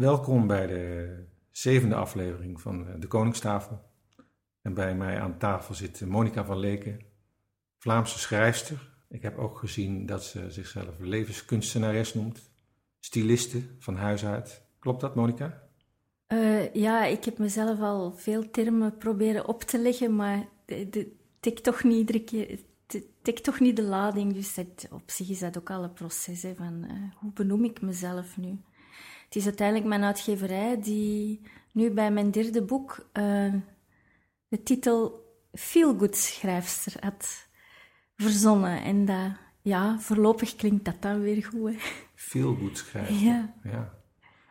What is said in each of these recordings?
Welkom bij de zevende aflevering van eh, de Koningstafel. En bij mij aan tafel zit Monica van Leken, Vlaamse schrijfster. Ik heb ook gezien dat ze zichzelf levenskunstenares noemt, stiliste van huis uit. Klopt dat, Monica? Uh, ja, ik heb mezelf al veel termen proberen op te leggen, maar tik toch niet iedere keer, toch niet de lading. Dus op zich is dat ook al een proces hè, van uh, hoe benoem ik mezelf nu? Het is uiteindelijk mijn uitgeverij die nu bij mijn derde boek uh, de titel Feel Good schrijfster had verzonnen. En dat, ja, voorlopig klinkt dat dan weer goed. Hè. Feel Good schrijfster. Ja. ja.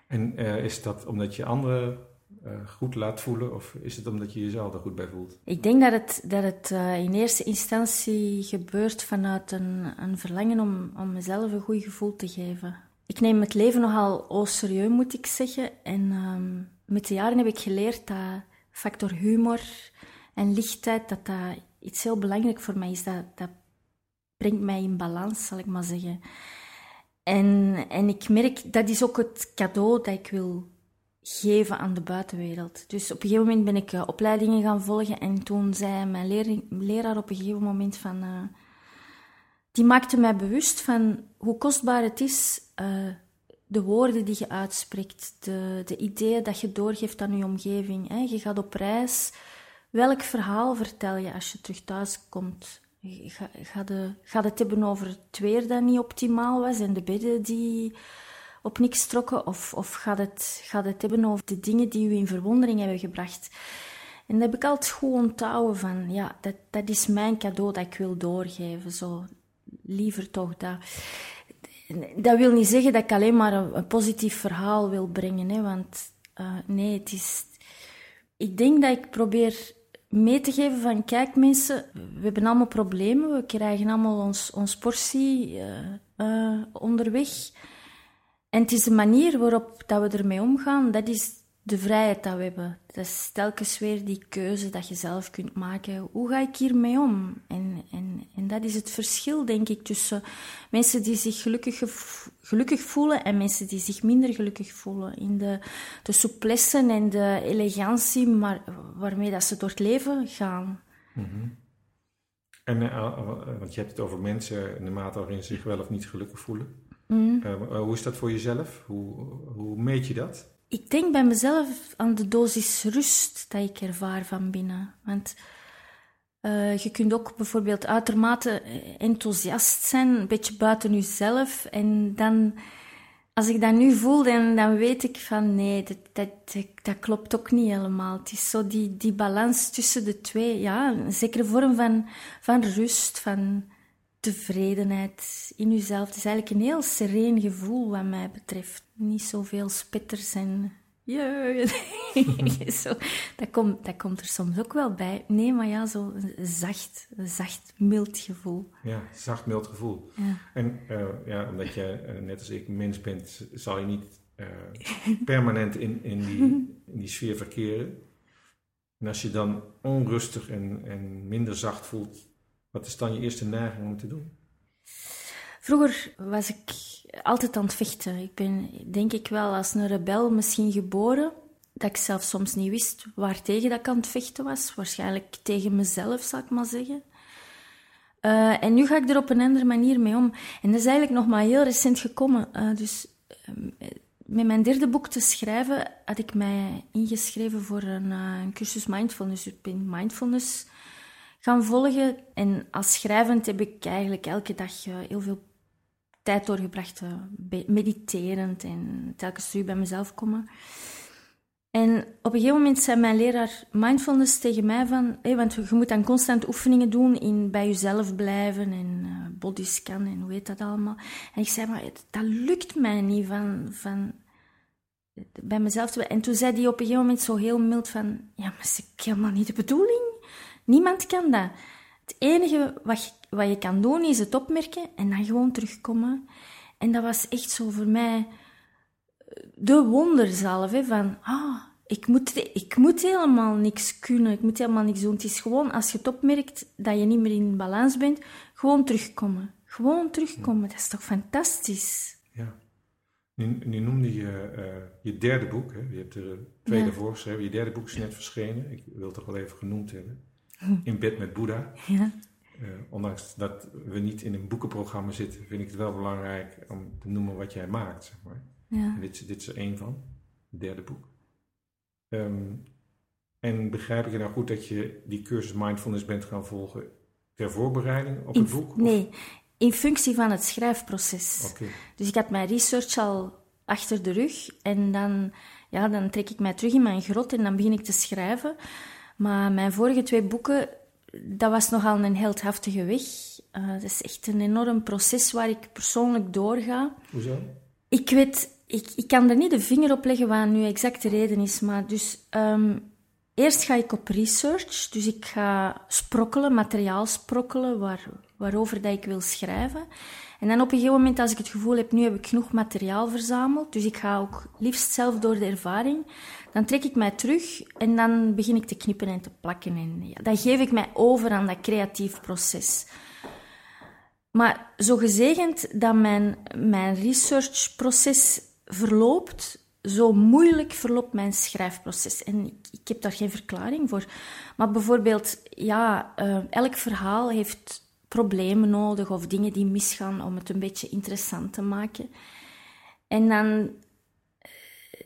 En uh, is dat omdat je anderen uh, goed laat voelen of is het omdat je jezelf er goed bij voelt? Ik denk dat het, dat het uh, in eerste instantie gebeurt vanuit een, een verlangen om, om mezelf een goed gevoel te geven. Ik neem het leven nogal serieus, moet ik zeggen. En um, met de jaren heb ik geleerd dat factor humor en lichtheid, dat dat iets heel belangrijk voor mij is. Dat, dat brengt mij in balans, zal ik maar zeggen. En, en ik merk, dat is ook het cadeau dat ik wil geven aan de buitenwereld. Dus op een gegeven moment ben ik uh, opleidingen gaan volgen en toen zei mijn leraar op een gegeven moment van... Uh, die maakte mij bewust van hoe kostbaar het is, uh, de woorden die je uitspreekt, de, de ideeën dat je doorgeeft aan je omgeving. Hè. Je gaat op reis. Welk verhaal vertel je als je terug thuis komt? Ga, ga, de, ga het hebben over het weer dat niet optimaal was en de bedden die op niks trokken? Of, of gaat, het, gaat het hebben over de dingen die u in verwondering hebben gebracht? En dat heb ik altijd goed onthouden van, ja, dat, dat is mijn cadeau dat ik wil doorgeven. Zo, liever toch dat. Dat wil niet zeggen dat ik alleen maar een, positief verhaal wil brengen, hè, want uh, nee, het is... Ik denk dat ik probeer mee te geven van, kijk mensen, we hebben allemaal problemen, we krijgen allemaal ons, ons portie uh, uh, onderweg. En het is de manier waarop dat we ermee omgaan, dat is de vrijheid dat we hebben. Dat is telkens weer die keuze dat je zelf kunt maken. Hoe ga ik hiermee om? En, en, en dat is het verschil, denk ik, tussen mensen die zich gelukkig, gelukkig voelen en mensen die zich minder gelukkig voelen. In de, de souplesse en de elegantie maar, waarmee dat ze door het leven gaan. Mm En uh, want je hebt het over mensen in de mate waarin ze zich wel of niet gelukkig voelen. Mm. hoe is dat voor jezelf? Hoe, hoe meet je dat? Ik denk bij mezelf aan de dosis rust dat ik ervaar van binnen. Want uh, je kunt ook bijvoorbeeld uitermate enthousiast zijn, een beetje buiten jezelf. En dan, als ik dat nu voel, dan, dan weet ik van nee, dat, dat, dat, klopt ook niet helemaal. Het is zo die, die balans tussen de twee. Ja, een zekere vorm van, van rust, van tevredenheid in jezelf. Het is eigenlijk een heel sereen gevoel wat mij betreft. Niet zoveel spitters en... zo, dat, komt, dat komt er soms ook wel bij. Nee, maar ja, zo zacht, zacht, mild gevoel. Ja, zacht, mild gevoel. Ja. En uh, ja, omdat je, uh, net als ik, mens bent, zal je niet uh, permanent in, in, die, in die sfeer verkeren. En als je dan onrustig en, en minder zacht voelt, wat is dan je eerste neiging om te doen? Vroeger was ik altijd aan het vechten. Ik ben, denk ik wel, als een rebel misschien geboren. Dat ik zelf soms niet wist waar tegen dat ik aan het vechten was. Waarschijnlijk tegen mezelf, zal ik maar zeggen. Uh, en nu ga ik er op een andere manier mee om. En dat is eigenlijk nog maar heel recent gekomen. Uh, dus uh, met mijn derde boek te schrijven had ik mij ingeschreven voor een, een cursus mindfulness. Ik ben mindfulness gaan volgen. En als schrijvend heb ik eigenlijk elke dag eh, heel veel tijd doorgebracht, uh, mediterend en telkens terug bij mezelf komen. En op een gegeven moment zei mijn leraar mindfulness tegen mij van, want je moet dan constant oefeningen doen in bij jezelf blijven en uh, bodyscan en hoe heet dat allemaal. En ik zei, maar dat lukt mij niet van, van bij mezelf te En toen zei hij op een gegeven moment zo heel mild van, ja, maar is helemaal niet de bedoeling. Niemand kan dat. Het enige wat je, wat je kan doen is het opmerken en dan gewoon terugkomen. En dat was echt zo voor mij eh, de wonderzalf. Hè, van, ah, ik moet, ik moet helemaal niks kunnen, ik moet helemaal niks doen. Het is gewoon als je het opmerkt dat je niet meer in balans bent, gewoon terugkomen. Gewoon terugkomen, dat is toch fantastisch? Ja. Nu, nu noemde je uh, je derde boek, hè? je hebt er twee ja. geschreven. Je derde boek is net verschenen, ik wil het toch wel even genoemd hebben. In bed met Boeddha. Ja. Uh, ondanks dat we niet in een boekenprogramma zitten, vind ik het wel belangrijk om te noemen wat jij maakt. Zeg maar. ja. En dit, dit is er één van, het derde boek. Um, en begrijp ik je nou goed dat je die cursus mindfulness bent gaan volgen ter voorbereiding op in, het boek? Nee, in functie van het schrijfproces. Okay. Dus ik had mijn research al achter de rug en dan, ja, dan trek ik mij terug in mijn grot en dan begin ik te schrijven. Maar mijn vorige twee boeken, dat was nogal een heldhaftige weg. Uh, dat is echt een enorm proces waar ik persoonlijk doorga. Hoezo? Ik weet, ik, ik kan er niet de vinger op leggen wat nu exact de reden is, maar dus um, eerst ga ik op research, dus ik ga sprokkelen, materiaal sprokkelen waar, waarover dat ik wil schrijven. En dan op een gegeven moment, als ik het gevoel heb, nu heb ik genoeg materiaal verzameld, dus ik ga ook liefst zelf door de ervaring, dan trek ik mij terug en dan begin ik te knippen en te plakken. En ja, geef ik mij over aan dat creatief proces. Maar zo gezegend dat mijn, mijn researchproces verloopt, zo moeilijk verloopt mijn schrijfproces. En ik, ik, heb daar geen verklaring voor. Maar bijvoorbeeld, ja, uh, elk verhaal heeft problemen nodig of dingen die misgaan om het een beetje interessant te maken. En dan,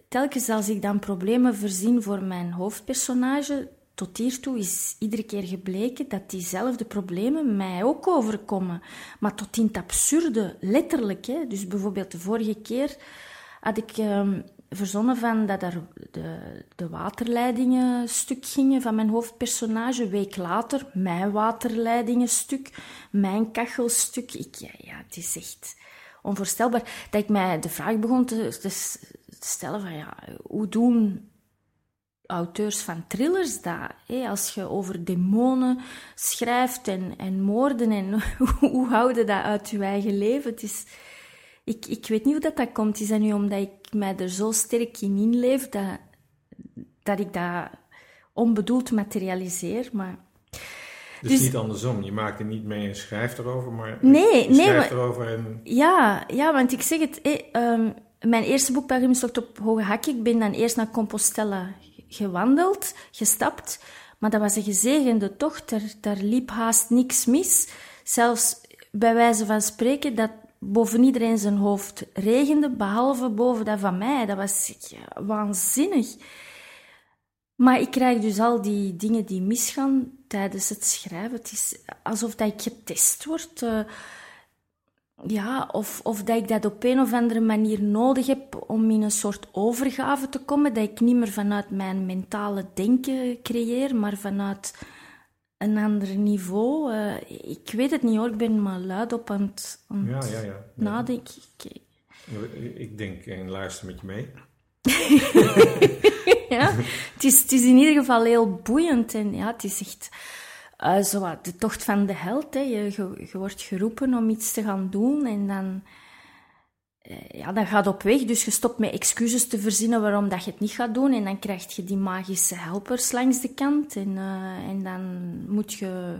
telkens als ik dan problemen verzin voor mijn hoofdpersonage, tot hiertoe is iedere keer gebleken dat diezelfde problemen mij ook overkomen. Maar tot in het absurde, letterlijk. Hè. Dus bijvoorbeeld de vorige keer had ik um, verzonnen van dat er de, de waterleidingen stuk gingen van mijn hoofdpersonage. Een week later, mijn waterleidingen stuk, mijn kachelstuk. Ik, ja, het is echt onvoorstelbaar dat ik mij de vraag begon te, te stellen van ja, hoe doen auteurs van thrillers dat? Als je over demonen schrijft en, en moorden en hoe houden dat uit je eigen leven? Het is ik, ik weet niet hoe dat, dat komt. Is dat nu omdat ik mij er zo sterk in inleef dat, dat ik dat onbedoeld materialiseer? Maar... Dus, dus niet andersom. Je maakt er niet mee en schrijft erover, maar nee, je schrijft nee, erover en... Ja, ja, want ik zeg het... Eh, mijn eerste boek, Pelgrimstocht op Hoge Hak, ik ben dan eerst naar Compostela gewandeld, gestapt. Maar dat was een gezegende tocht. Daar, daar liep haast niks mis. Zelfs bij wijze van spreken, dat boven iedereen zijn hoofd regende, behalve boven dat van mij. Dat was waanzinnig. Maar ik krijg dus al die dingen die misgaan tijdens het schrijven. Het is alsof dat ik getest word. Uh, ja, of, of dat ik dat op een of andere manier nodig heb om in een soort overgave te komen. Dat ik niet meer vanuit mijn mentale denken creëer, maar vanuit een ander niveau. Uh, ik weet het niet hoor, ik ben maar luid op aan het, aan ja, ja, ja. nadenken. Ik, ik denk en luister met je mee. ja, het is, het is in ieder geval heel boeiend en ja, het is echt uh, zo de tocht van de held. Hè. Je, je, je, wordt geroepen om iets te gaan doen en dan eh, ja, dan gaat op weg. Dus je stopt met excuses te verzinnen waarom dat je het niet gaat doen. En dan krijg je die magische helpers langs de kant. En, uh, en dan moet je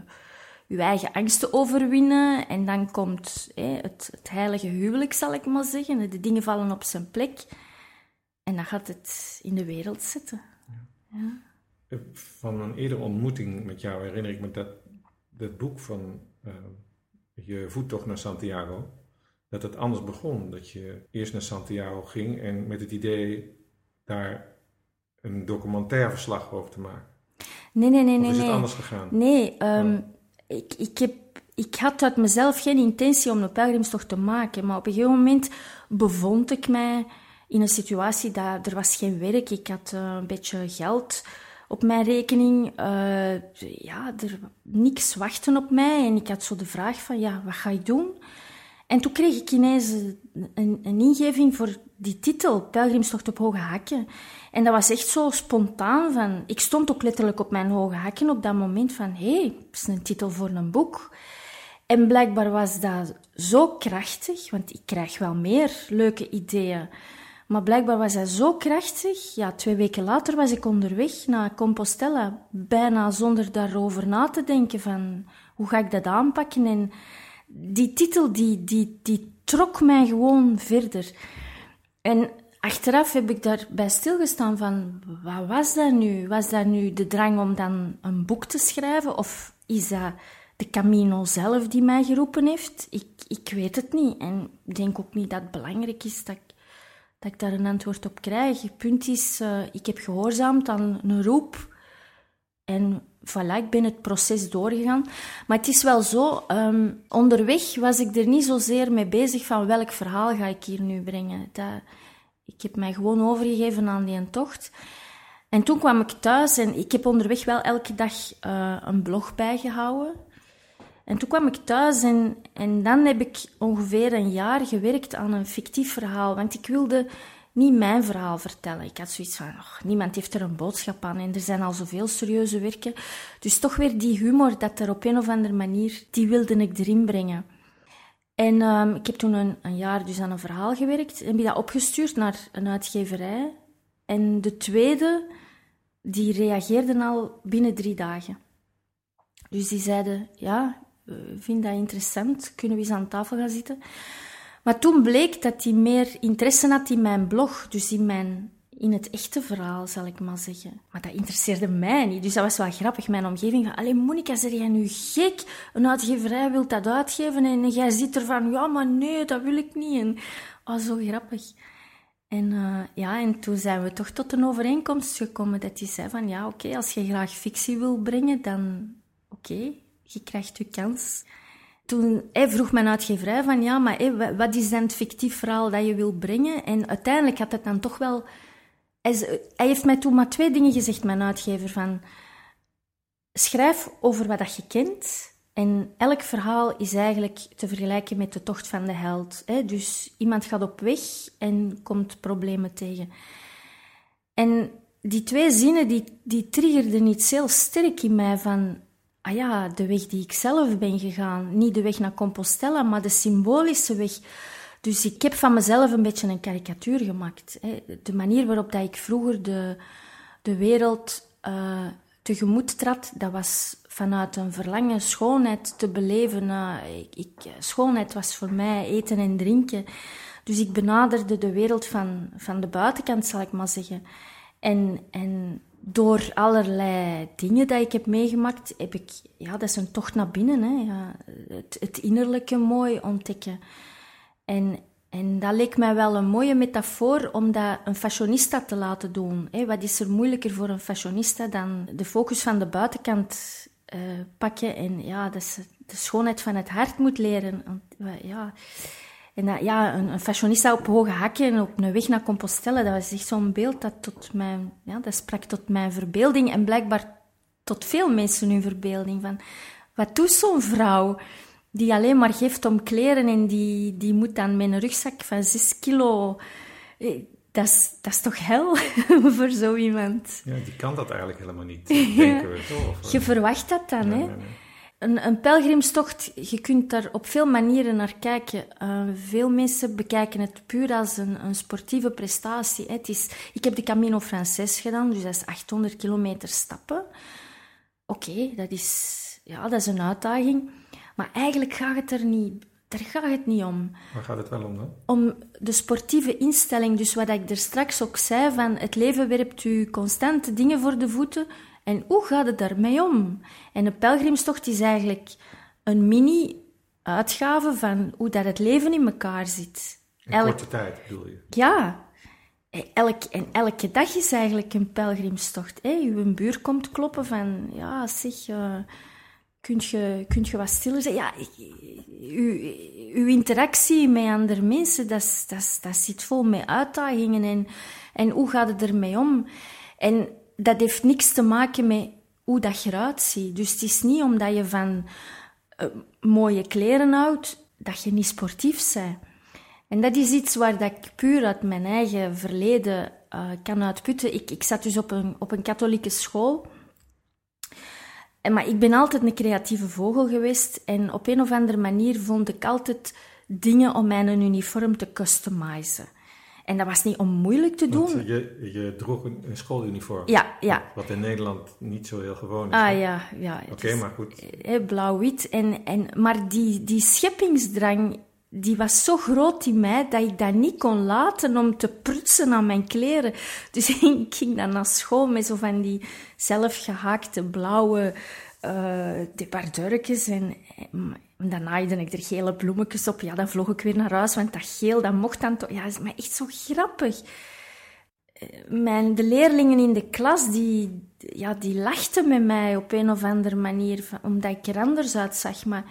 je eigen angsten overwinnen. En dan komt het, het heilige huwelijk, zal ik maar zeggen. De dingen vallen op zijn plek. En dan gaat het in de wereld zetten. Ja. Van een eerdere ontmoeting met jou herinner ik me dat, dat boek van uh, je voettocht naar Santiago dat het anders begon. Dat je eerst naar Santiago ging en met het idee daar een documentaire verslag over te maken. Nee, nee, nee. Of is nee, het anders gegaan? Nee, um, oh. ik, ik, heb, ik had uit mezelf geen intentie om een pelgrimstocht te maken. Maar op een gegeven moment bevond ik mij in een situatie dat er was geen werk. Ik had uh, een beetje geld op mijn rekening. Uh, ja, er niks wachten op mij. En ik had zo de vraag van, ja, wat ga ik doen? En toen kreeg ik ineens een, een ingeving voor die titel, Pelgrimstocht op Hoge Hakken. En dat was echt zo spontaan. Van, ik stond ook letterlijk op mijn hoge hakken op dat moment van... Hé, hey, dat is een titel voor een boek. En blijkbaar was dat zo krachtig, want ik krijg wel meer leuke ideeën. Maar blijkbaar was dat zo krachtig. Ja, twee weken later was ik onderweg naar Compostela. Bijna zonder daarover na te denken van... Hoe ga ik dat aanpakken? En die titel die, die, die trok mij gewoon verder. En achteraf heb ik daarbij stilgestaan van, wat was dat nu? Was dat nu de drang om dan een boek te schrijven? Of is dat de Camino zelf die mij geroepen heeft? Ik, ik weet het niet. En ik denk ook niet dat het belangrijk is dat ik, dat ik daar een antwoord op krijg. Het punt is, uh, ik heb gehoorzaamd aan een roep. En voilà, ik ben het proces doorgegaan. Maar het is wel zo, um, onderweg was ik er niet zozeer mee bezig van welk verhaal ga ik hier nu brengen. Dat, ik heb mij gewoon overgegeven aan die tocht. En toen kwam ik thuis en ik heb onderweg wel elke dag uh, een blog bijgehouden. En toen kwam ik thuis en, en dan heb ik ongeveer een jaar gewerkt aan een fictief verhaal. Want ik wilde niet mijn verhaal vertellen. Ik had zoiets van, niemand heeft er een boodschap aan en er zijn al zoveel serieuze werken. Dus toch weer die humor dat er op een of andere manier, die wilde ik erin brengen. En um, ik heb toen een, een, jaar dus aan een verhaal gewerkt en heb dat opgestuurd naar een uitgeverij. En de tweede, die reageerden al binnen drie dagen. Dus die zeiden, ja, vind dat interessant, kunnen we eens aan tafel gaan zitten. Maar toen bleek dat hij meer interesse had in mijn blog, dus in, mijn, in het echte verhaal, zal ik maar zeggen. Maar dat interesseerde mij niet, dus dat was wel grappig. Mijn omgeving van, allee Monika, zeg jij nu gek? Een uitgeverij wil dat uitgeven en jij zit er van, ja, maar nee, dat wil ik niet. En, oh, zo grappig. En, uh, ja, en toen zijn we toch tot een overeenkomst gekomen dat hij zei van, ja, oké, als je graag fictie wil brengen, dan oké, je krijgt je kans. Toen hij vroeg mijn uitgeverij van ja, maar wat is dan het fictief verhaal dat je wil brengen? En uiteindelijk had het dan toch wel... Hij, heeft mij toen maar twee dingen gezegd, mijn uitgever, van... Schrijf over wat dat je kent. En elk verhaal is eigenlijk te vergelijken met de tocht van de held. Dus iemand gaat op weg en komt problemen tegen. En die twee zinnen, die, die triggerden iets heel sterk in mij van ah ja, de weg die ik zelf ben gegaan. Niet de weg naar Compostela, maar de symbolische weg. Dus ik heb van mezelf een beetje een karikatuur gemaakt. De manier waarop dat ik vroeger de, de wereld uh, tegemoet trad, dat was vanuit een verlangen schoonheid te beleven. Uh, ik, schoonheid was voor mij eten en drinken. Dus ik benaderde de wereld van, van de buitenkant, zal ik maar zeggen. En, en door allerlei dingen die ik heb meegemaakt, heb ik, ja, dat is een tocht naar binnen, hè, ja, het, het innerlijke mooi ontdekken. En, en dat leek mij wel een mooie metafoor om dat een fashionista te laten doen. Hè. Wat is er moeilijker voor een fashionista dan de focus van de buitenkant uh, pakken en ja, dat de schoonheid van het hart moet leren. Ja, en dat, ja, een, een fashionista op hoge hakken op een weg naar Compostelle, dat was echt zo'n beeld dat tot mijn, ja, dat sprak tot mijn verbeelding en blijkbaar tot veel mensen hun verbeelding. Van, wat doet zo'n vrouw die alleen maar geeft om kleren en die, die moet dan met een rugzak van 6 kilo... Eh, dat is, dat is toch hel voor zo iemand? Ja, die kan dat eigenlijk helemaal niet, denken we toch? Je verwacht dat dan, hè? Een, een pelgrimstocht, je kunt daar op veel manieren naar kijken. Uh, veel mensen bekijken het puur als een, een sportieve prestatie. Het is, ik heb de Camino Frances gedaan, dus dat is 800 kilometer stappen. Oké, dat, is, ja, dat is een uitdaging. Maar eigenlijk gaat het er niet, daar gaat het niet om. Waar gaat het wel om dan? Om de sportieve instelling. Dus wat ik er straks ook zei, van het leven werpt u constante dingen voor de voeten en hoe gaat het daarmee om? En een pelgrimstocht is eigenlijk een mini-uitgave van hoe dat het leven in elkaar zit. In Elk... korte tijd, bedoel je? Ja. Elk, en elke dag is eigenlijk een pelgrimstocht. Hè? Uw buur komt kloppen van... Ja, zeg... Uh, kunt, je, kunt je wat stiller zijn? Ja, uw, uw interactie met andere mensen, dat, dat, dat zit vol met uitdagingen. En, en hoe gaat het ermee om? En dat heeft niks te maken met hoe dat je eruit ziet. Dus het is niet omdat je van uh, mooie kleren houdt, dat je niet sportief bent. En dat is iets waar dat ik puur uit mijn eigen verleden uh, kan uitputten. Ik, ik zat dus op een, op een katholieke school. En, maar ik ben altijd een creatieve vogel geweest. En op een of andere manier vond ik altijd dingen om mijn uniform te customizen. En dat was niet om moeilijk te doen. je, je droeg een, schooluniform. Ja, ja. Wat in Nederland niet zo heel gewoon is. Ah ja, ja. Oké, maar goed. Blauw-wit. En, en, maar die, die scheppingsdrang, die was zo groot in mij dat ik dat niet kon laten om te prutsen aan mijn kleren. Dus ik ging dan naar school met zo van die zelfgehaakte blauwe uh, debardurkjes en dan naaide ik er gele bloemetjes op. Ja, dan vloog ik weer naar huis, want dat geel, dat mocht dan toch... Ja, is maar echt zo grappig. Eh, mijn, de leerlingen in de klas, die, ja, die lachten met mij op een of andere manier, omdat ik er anders uitzag. Maar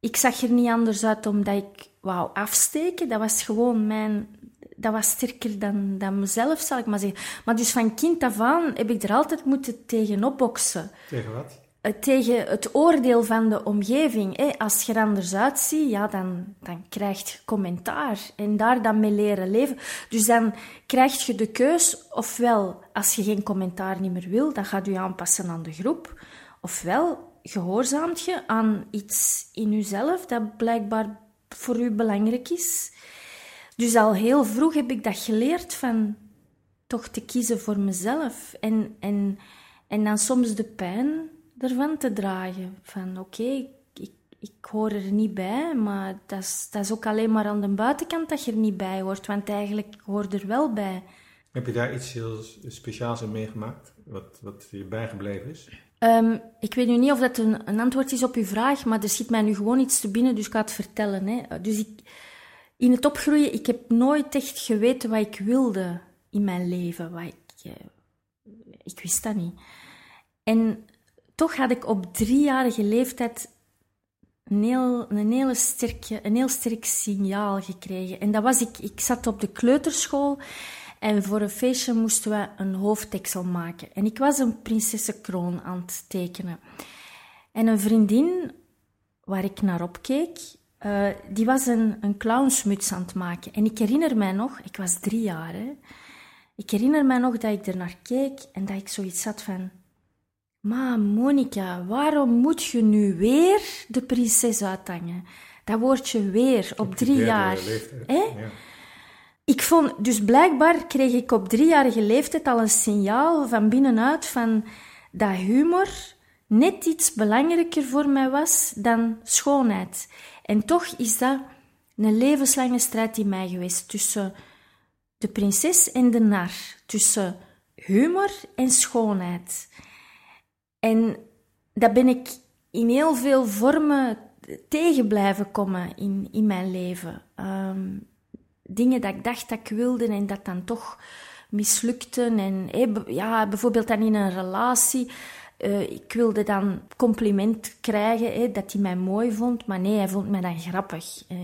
ik zag er niet anders uit omdat ik wou afsteken. Dat was gewoon mijn... Dat was sterker dan, dan mezelf, zal ik maar zeggen. Maar dus van kind af aan heb ik er altijd moeten tegen opboksen. Tegen wat? Eh, tegen het oordeel van de omgeving. Als je er anders uitziet, ja, dan, dan krijg je commentaar. En daar dan mee leren leven. Dus dan krijg je de keus, ofwel, als je geen commentaar niet meer wil, dan gaat je aanpassen aan de groep. Ofwel, gehoorzaamt je aan iets in jezelf dat blijkbaar voor u belangrijk is. Dus al heel vroeg heb ik dat geleerd van toch te kiezen voor mezelf. En, en, en dan soms de pijn ervan te dragen. Van oké, ik, ik hoor er niet bij, maar dat is, dat is ook alleen maar aan de buitenkant dat je er niet bij hoort, want eigenlijk hoort er wel bij. Heb je daar iets heel speciaals in meegemaakt, wat, wat je bijgebleven is? Um, ik weet nu niet of dat een, een, antwoord is op uw vraag, maar er schiet mij nu gewoon iets te binnen, dus ik ga het vertellen. Hè. Dus ik, in het opgroeien, ik heb nooit echt geweten wat ik wilde in mijn leven. Wat ik, eh, ik wist dat niet. En toch had ik op driejarige leeftijd een heel, een, hele een heel sterk signaal gekregen. En dat was, ik, ik zat op de kleuterschool en voor een feestje moesten we een hoofddeksel maken. En ik was een prinsessenkroon aan het tekenen. En een vriendin waar ik naar opkeek, uh, die was een, een clownsmuts aan het maken. En ik herinner mij nog, ik was drie jaar, hè, ik herinner mij nog dat ik er naar keek en dat ik zoiets had van maar Monica, waarom moet je nu weer de prinses uithangen? Dat woordje weer op drie jaar. Ja. Ik vond, dus blijkbaar kreeg ik op driejarige leeftijd al een signaal van binnenuit van dat humor net iets belangrijker voor mij was dan schoonheid. En toch is dat een levenslange strijd in mij geweest tussen de prinses en de nar, tussen humor en schoonheid. En dat ben ik in heel veel vormen tegen blijven komen in, in mijn leven. Ehm, dingen dat ik dacht dat ik wilde en dat dan toch mislukten. En ja, bijvoorbeeld dan in een relatie. Uh, ik wilde dan compliment krijgen dat hij mij mooi vond, maar nee, hij vond mij dan grappig. Uh,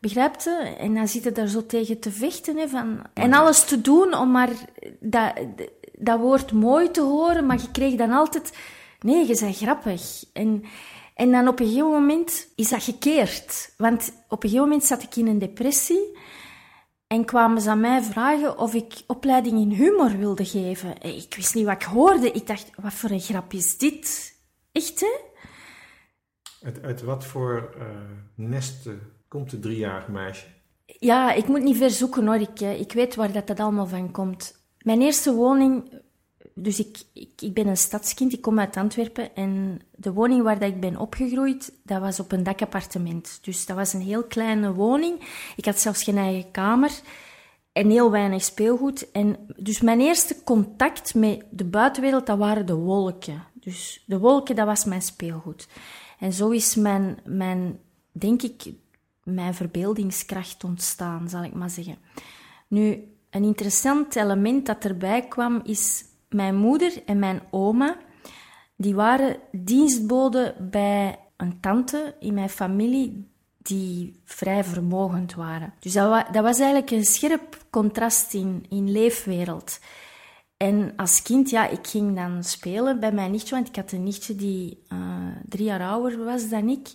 begrijpt je? En dan zit hij daar zo tegen te vechten. van, en alles te doen om maar dat, dat woord mooi te horen, maar je kreeg dan altijd... Nee, je bent grappig. En, en dan op een gegeven moment is dat gekeerd. Want op een gegeven moment zat ik in een depressie en kwamen ze aan mij vragen of ik opleiding in humor wilde geven. Ik wist niet wat ik hoorde. Ik dacht, wat voor een grap is dit? Echt, hè? Uit, uit wat voor uh, nesten komt het driejarige meisje? Ja, ik moet niet ver zoeken hoor. Ik, eh, ik weet waar dat, dat allemaal van komt. Mijn eerste woning, dus ik, ik, ik, ben een stadskind, ik kom uit Antwerpen en de woning waar dat ik ben opgegroeid, dat was op een dakappartement. Dus dat was een heel kleine woning. Ik had zelfs geen eigen kamer en heel weinig speelgoed. En dus mijn eerste contact met de buitenwereld, dat waren de wolken. Dus de wolken, dat was mijn speelgoed. En zo is mijn, mijn denk ik, mijn verbeeldingskracht ontstaan, zal ik maar zeggen. Nu, een interessant element dat erbij kwam is mijn moeder en mijn oma. Die waren dienstboden bij een tante in mijn familie die vrij vermogend waren. Dus dat, dat was eigenlijk een scherp contrast in, in leefwereld. En als kind, ja, ik ging dan spelen bij mijn nichtje, want ik had een nichtje die uh, drie jaar ouder was dan ik.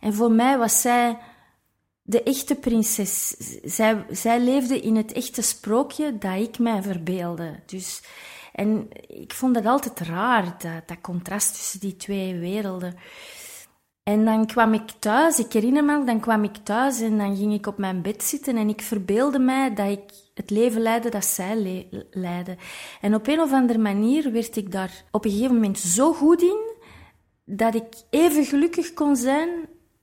En voor mij was zij de echte prinses. Zij, zij leefde in het echte sprookje dat ik mij verbeelde. Dus, en ik vond dat altijd raar, dat, dat contrast tussen die twee werelden. En dan kwam ik thuis, ik herinner me, dan kwam ik thuis en dan ging ik op mijn bed zitten en ik verbeelde mij dat ik het leven leidde dat zij le leidde. En op een of andere manier werd ik daar op een gegeven moment zo goed in dat ik even gelukkig kon zijn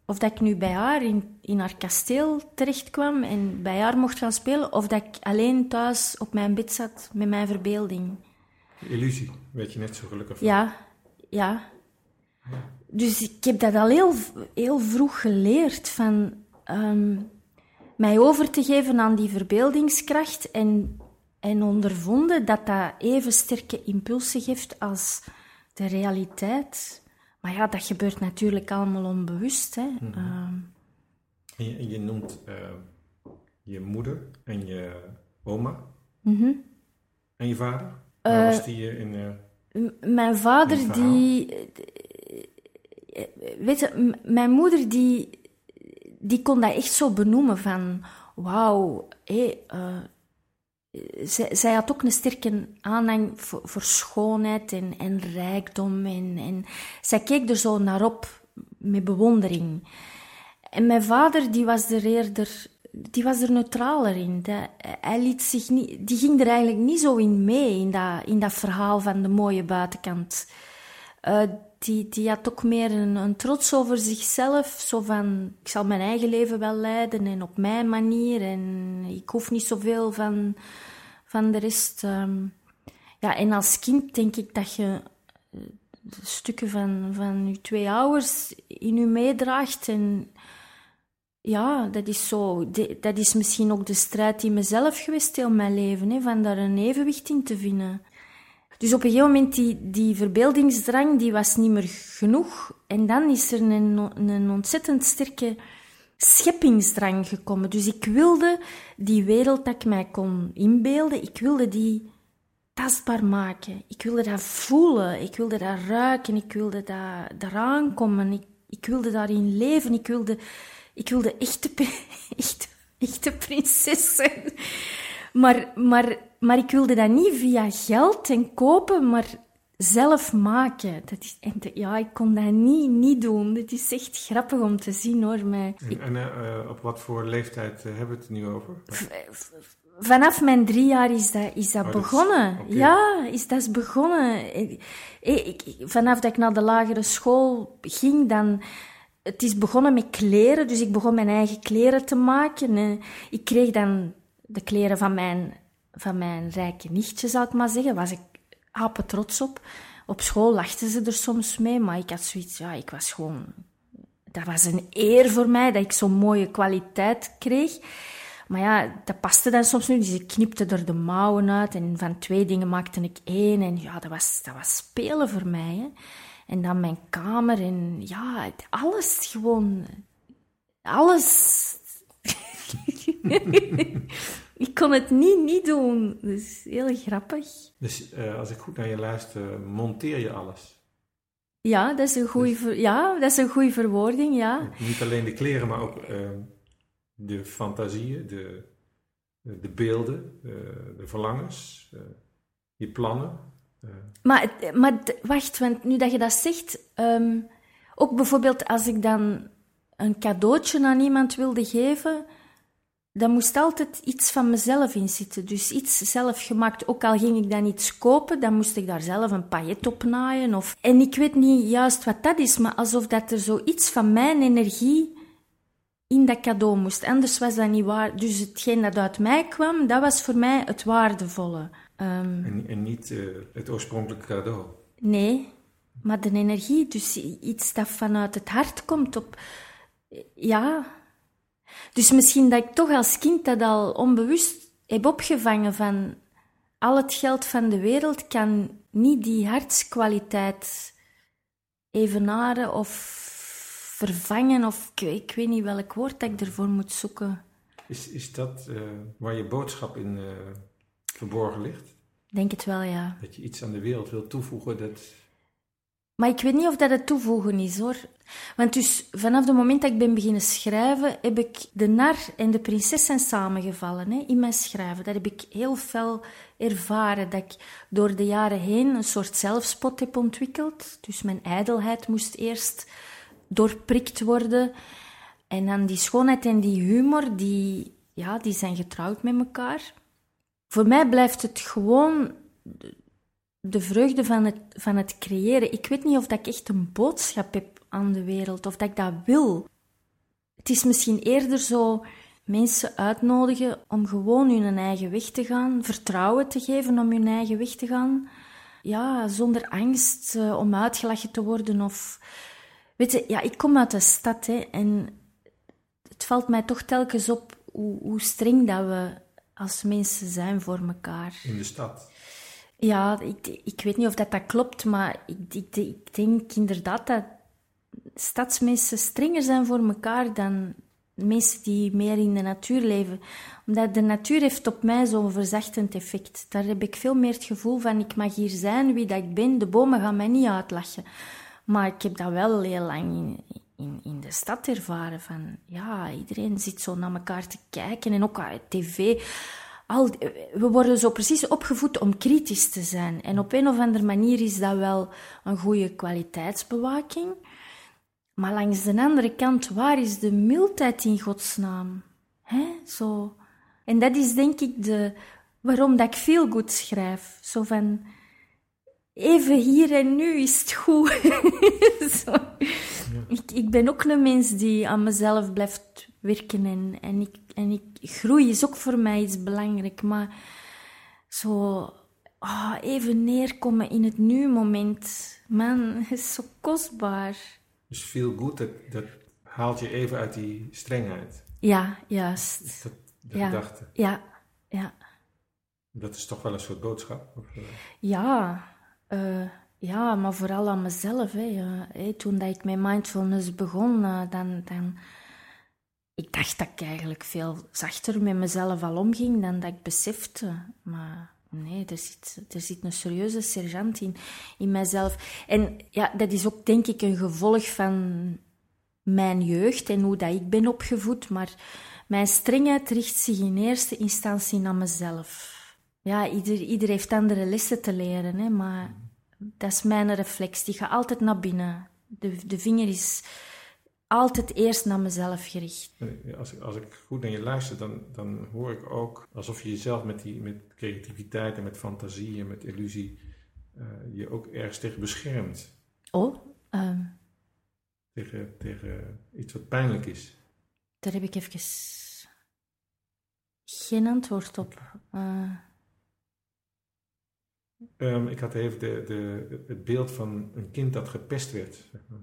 of dat ik nu bij haar in, in haar kasteel terecht kwam en bij haar mocht gaan spelen, of dat ik alleen thuis op mijn bed zat met mijn verbeelding. Illusie, weet je net zo gelukkig van. Ja, ja. Dus ik heb dat al heel, heel vroeg geleerd, van ehm, mij over te geven aan die verbeeldingskracht en, en ondervonden dat dat even sterke impulsen geeft als de realiteit. Maar ja, dat gebeurt natuurlijk allemaal onbewust. Hè. En je, je noemt eh, je moeder en je oma mhm. en je vader. Waar was die eh, in... eh, Mijn vader, die. eh, Weet je, mijn moeder, die, die kon dat echt zo benoemen van. Wauw, hé, eh, zij, zij had ook een sterke aanhang voor, schoonheid en, en rijkdom. En, en zij keek er zo naar op met bewondering. En mijn vader, die was er eerder, die was er neutraler in. Hij liet zich niet, die ging er eigenlijk niet zo in mee, in dat, in dat verhaal van de mooie buitenkant. Eh, die, die had ook meer een, trots over zichzelf. Zo van, ik zal mijn eigen leven wel leiden en op mijn manier. En ik hoef niet zoveel van, van de rest. ehm. ja, en als kind denk ik dat je eh, stukken van, van je twee ouders in je meedraagt. En ja, dat is zo. dat is misschien ook de strijd in mezelf geweest heel mijn leven. Hè, van daar een evenwicht in te vinden. Dus op een gegeven moment, die, die verbeeldingsdrang, die was niet meer genoeg. En dan is er een, een ontzettend sterke scheppingsdrang gekomen. Dus ik wilde die wereld dat ik mij kon inbeelden, ik wilde die tastbaar maken. Ik wilde dat voelen, ik wilde dat ruiken, ik wilde dat eraan komen. Ik, ik wilde daarin leven, ik wilde, ik wilde echte, echte, echte prinses zijn. Maar, maar, maar ik wilde dat niet via geld en kopen, maar zelf maken. Dat is, en ja, ik kon dat niet, niet doen. Het is echt grappig om te zien hoor. Mij. en en eh, eh, op wat voor leeftijd eh, hebben we het nu over? Vanaf mijn drie jaar is dat, is dat Oh, dat is- begonnen. Ja, is dat is begonnen. Ik, vanaf dat ik naar de lagere school ging, dan... Het is begonnen met kleren, dus ik begon mijn eigen kleren te maken. Ik kreeg dan de kleren van mijn, van mijn rijke nichtje, zal ik maar zeggen. was ik apen trots op. Op school lachten ze er soms mee, maar ik had zoiets... Ja, ik was gewoon... Dat was een eer voor mij, dat ik zo'n mooie kwaliteit kreeg. Maar ja, dat paste dan soms niet, dus ik knipte er de mouwen uit en van twee dingen maakte ik één. En ja, dat was, dat was spelen voor mij. Hè. En dan mijn kamer en ja, alles gewoon. Alles. ik kon het niet, niet doen. Dus heel grappig. Dus eh, als ik goed naar je luister, monteer je alles. Ja, dat is een goede ver- ja, dat is een goede verwoording, ja. Niet alleen de kleren, maar ook eh, de fantasieën, de, de beelden, eh, de verlangens, je plannen. Maar, maar wacht, want nu dat je dat zegt, ehm, ook bijvoorbeeld als ik dan een cadeautje aan iemand wilde geven, dan moest altijd iets van mezelf in zitten. Dus iets zelf gemaakt. Ook al ging ik dan iets kopen, dan moest ik daar zelf een paillet op naaien. Of... En ik weet niet juist wat dat is, maar alsof dat er zoiets van mijn energie in dat cadeau moest. Anders was dat niet waar. Dus hetgeen dat uit mij kwam, dat was voor mij het waardevolle. Ehm, En, en niet eh, het oorspronkelijke cadeau. Nee, maar de energie, dus iets dat vanuit het hart komt op. Ja. Dus misschien dat ik toch als kind dat al onbewust heb opgevangen van. Al het geld van de wereld kan niet die hartskwaliteit evenaren of vervangen, of ik, ik weet niet welk woord dat ik ervoor moet zoeken. Is, is dat eh, waar je boodschap in eh, verborgen ligt? Ik Denk het wel, ja. Dat je iets aan de wereld wilt toevoegen dat... Maar ik weet niet of dat het toevoegen is hoor. Want dus vanaf het moment dat ik ben beginnen schrijven, heb ik de nar en de prinses zijn samengevallen hè, in mijn schrijven. Dat heb ik heel fel ervaren. Dat ik door de jaren heen een soort zelfspot heb ontwikkeld. Dus mijn ijdelheid moest eerst doorprikt worden. En dan die schoonheid en die humor, die, ja, die zijn getrouwd met elkaar. Voor mij blijft het gewoon de vreugde van het, van het creëren. Ik weet niet of dat ik echt een boodschap heb aan de wereld, of dat ik dat wil. het is misschien eerder zo mensen uitnodigen om gewoon hun eigen weg te gaan, vertrouwen te geven om hun eigen weg te gaan. Ja, zonder angst uh, om uitgelachen te worden of... Weet je, ja, ik kom uit de stad hè, en het valt mij toch telkens op hoe, hoe streng dat we als mensen zijn voor elkaar. In de stad? Ja, ik, ik weet niet of dat, dat klopt, maar ik, ik, ik denk inderdaad dat stadsmensen strenger zijn voor elkaar dan mensen die meer in de natuur leven. Omdat de natuur heeft op mij zo'n verzachtend effect. Daar heb ik veel meer het gevoel van, ik mag hier zijn wie dat ik ben. De bomen gaan mij niet uitlachen. Maar ik heb dat wel heel lang in, in, in de stad ervaren. Van, ja, iedereen zit zo naar elkaar te kijken. En ook tv. Al, we worden zo precies opgevoed om kritisch te zijn. En op een of andere manier is dat wel een goede kwaliteitsbewaking. Maar langs de andere kant, waar is de mildheid in godsnaam? Hè? Zo. En dat is denk ik de, waarom dat ik veel goed schrijf. Zo van, even hier en nu is het goed. Zo. Ik, ik ben ook een mens die aan mezelf blijft werken en, en, ik, en ik, groei is ook voor mij iets belangrijk. Maar zo oh, even neerkomen in het nu-moment, man, is zo kostbaar. Dus veel goed, dat, dat haalt je even uit die strengheid. Ja, juist. Dat, de ja. gedachte. Ja, ja. Dat is toch wel een soort boodschap? Of, uh... Ja, uh, ja, maar vooral aan mezelf. Hè. Uh, toen dat ik met mindfulness begon, dan, dan... Ik dacht dat ik eigenlijk veel zachter met mezelf al omging dan dat ik besefte. Maar Nee, er zit, er zit een serieuze sergeant in, in mijzelf. En ja, dat is ook denk ik een gevolg van mijn jeugd en hoe dat ik ben opgevoed. Maar mijn strengheid richt zich in eerste instantie naar mezelf. Ja, ieder, ieder heeft andere lessen te leren, hè, maar dat is mijn reflex. Die gaat altijd naar binnen. De, de vinger is altijd eerst naar mezelf gericht. Als ik, als ik goed naar je luister, dan, dan hoor ik ook alsof je jezelf met, die, met creativiteit en met fantasie en met illusie uh, je ook ergens tegen beschermt. Oh, ehm. tegen, tegen iets wat pijnlijk is. Daar heb ik even geen antwoord op. Uh. Um, ik had even de, de, het beeld van een kind dat gepest werd. Zeg maar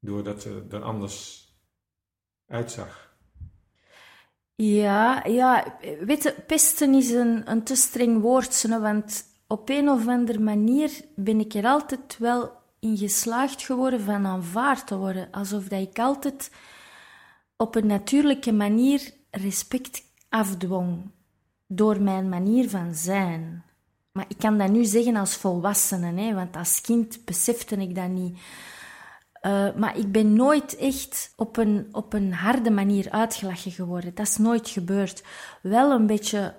doordat ze er anders uitzag. Ja, ja, weet je, pesten is een, een te streng woord, want op een of andere manier ben ik er altijd wel in geslaagd geworden van aanvaard te worden. Alsof dat ik altijd op een natuurlijke manier respect afdwong door mijn manier van zijn. Maar ik kan dat nu zeggen als volwassene, hè, want als kind besefte ik dat niet. Uh, maar ik ben nooit echt op een, op een harde manier uitgelachen geworden. Dat is nooit gebeurd. Wel een beetje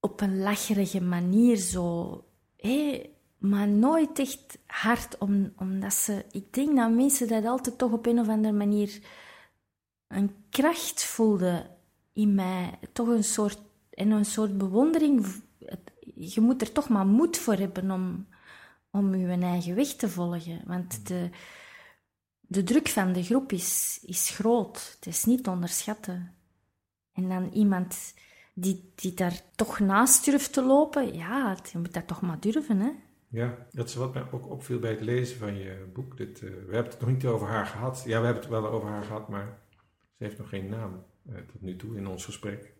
op een lacherige manier zo. Hé, maar nooit echt hard, om, omdat ze... Ik denk dat mensen dat altijd toch op een of andere manier een kracht voelden in mij. Toch een soort, en een soort bewondering. Je moet er toch maar moed voor hebben om, om je eigen weg te volgen. Want de de druk van de groep is, is groot. Het is niet te onderschatten. En dan iemand die, die daar toch naast durft te lopen, ja, je moet dat toch maar durven, hè. Ja, dat is wat mij ook opviel bij het lezen van je boek. Dit, uh, we hebben het nog niet over haar gehad. Ja, we hebben het wel over haar gehad, maar ze heeft nog geen naam uh, tot nu toe in ons gesprek.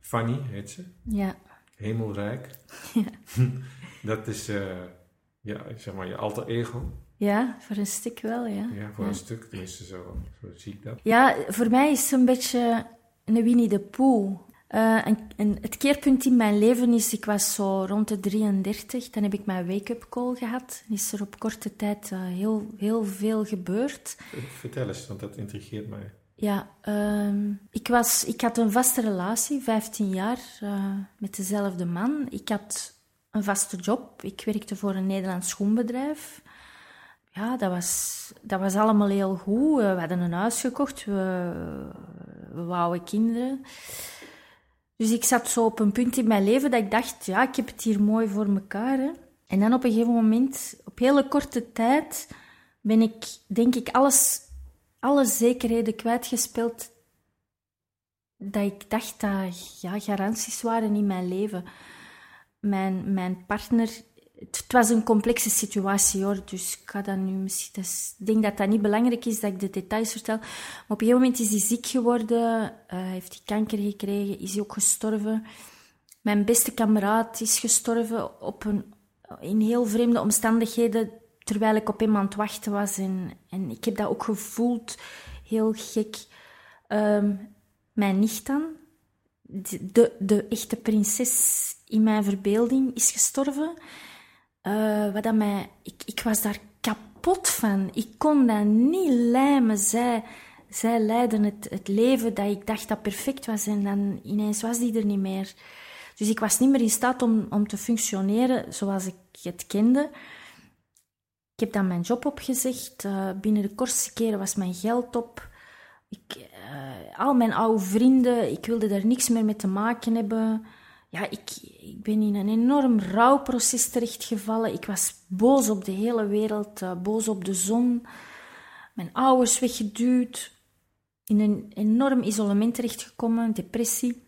Fanny heet ze. Ja. Hemelrijk. Ja. dat is, uh, ja, zeg maar, je alter ego. Ja, voor een stuk wel, ja. Ja, voor een stuk, tenminste zo, zo zie ik dat. Ja, voor mij is het een beetje een Winnie de Pooh. Uh, en, het keerpunt in mijn leven is, ik was zo rond de 33, dan heb ik mijn wake-up call gehad. En is er op korte tijd uh, heel, heel veel gebeurd. Vertel eens, want dat intrigeert mij. Ja, uh, ik, was, ik had een vaste relatie, 15 jaar, uh, met dezelfde man. Ik had een vaste job. Ik werkte voor een Nederlands schoenbedrijf ja, dat was, dat was allemaal heel goed. We hadden een huis gekocht, we, we wouden kinderen. Dus ik zat zo op een punt in mijn leven dat ik dacht, ja, ik heb het hier mooi voor mekaar. En dan op een gegeven moment, op hele korte tijd, ben ik, denk ik, alles alle zekerheden kwijtgespeeld dat ik dacht dat ja, garanties waren in mijn leven. Mijn, mijn partner, het, was een complexe situatie hoor, dus ik ga dat nu misschien, dus, ik denk dat dat niet belangrijk is dat ik de details vertel. Maar op een gegeven moment is hij ziek geworden, uh, heeft hij kanker gekregen, is hij ook gestorven. Mijn beste kameraad is gestorven op een, in heel vreemde omstandigheden, terwijl ik op iemand wachten was. En, en ik heb dat ook gevoeld, heel gek. Um, mijn nicht dan, de, de echte prinses in mijn verbeelding, is gestorven. Uh, wat dat mij, ik, ik was daar kapot van. Ik kon dat niet lijmen. Zij, zij leidden het, het leven dat ik dacht dat perfect was en dan ineens was die er niet meer. Dus ik was niet meer in staat om, om te functioneren zoals ik het kende. Ik heb dan mijn job opgezegd. Uh, binnen de kortste keren was mijn geld op. Ik, uh, al mijn oude vrienden, ik wilde daar niks meer mee te maken hebben. Ja, ik, ik ben in een enorm rouwproces terechtgevallen. Ik was boos op de hele wereld, uh, boos op de zon. Mijn ouders weggeduwd. In een enorm isolement terechtgekomen, depressie.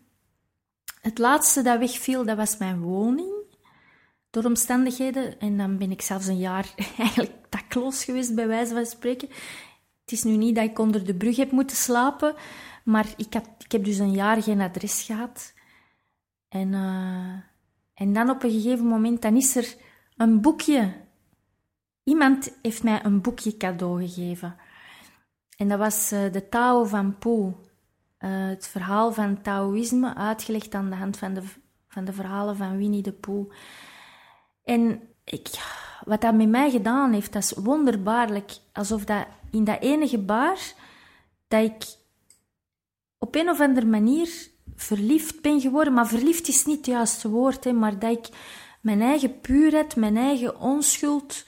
Het laatste dat wegviel, dat was mijn woning. Door omstandigheden. En dan ben ik zelfs een jaar eigenlijk dakloos geweest, bij wijze van spreken. Het is nu niet dat ik onder de brug heb moeten slapen, maar ik, ik heb dus een jaar geen adres gehad. En, uh, en dan op een gegeven moment, dan is er een boekje. Iemand heeft mij een boekje cadeau gegeven. En dat was uh, de Tao van Poe. Uh, het verhaal van Taoïsme, uitgelegd aan de hand van de, van de verhalen van Winnie de Pooh. En ik, wat dat met mij gedaan heeft, dat is wonderbaarlijk. Alsof dat in dat ene gebaar, dat ik op een of andere manier verliefd ben geworden. Maar verliefd is niet het juiste woord, hè, maar dat ik mijn eigen puurheid, mijn eigen onschuld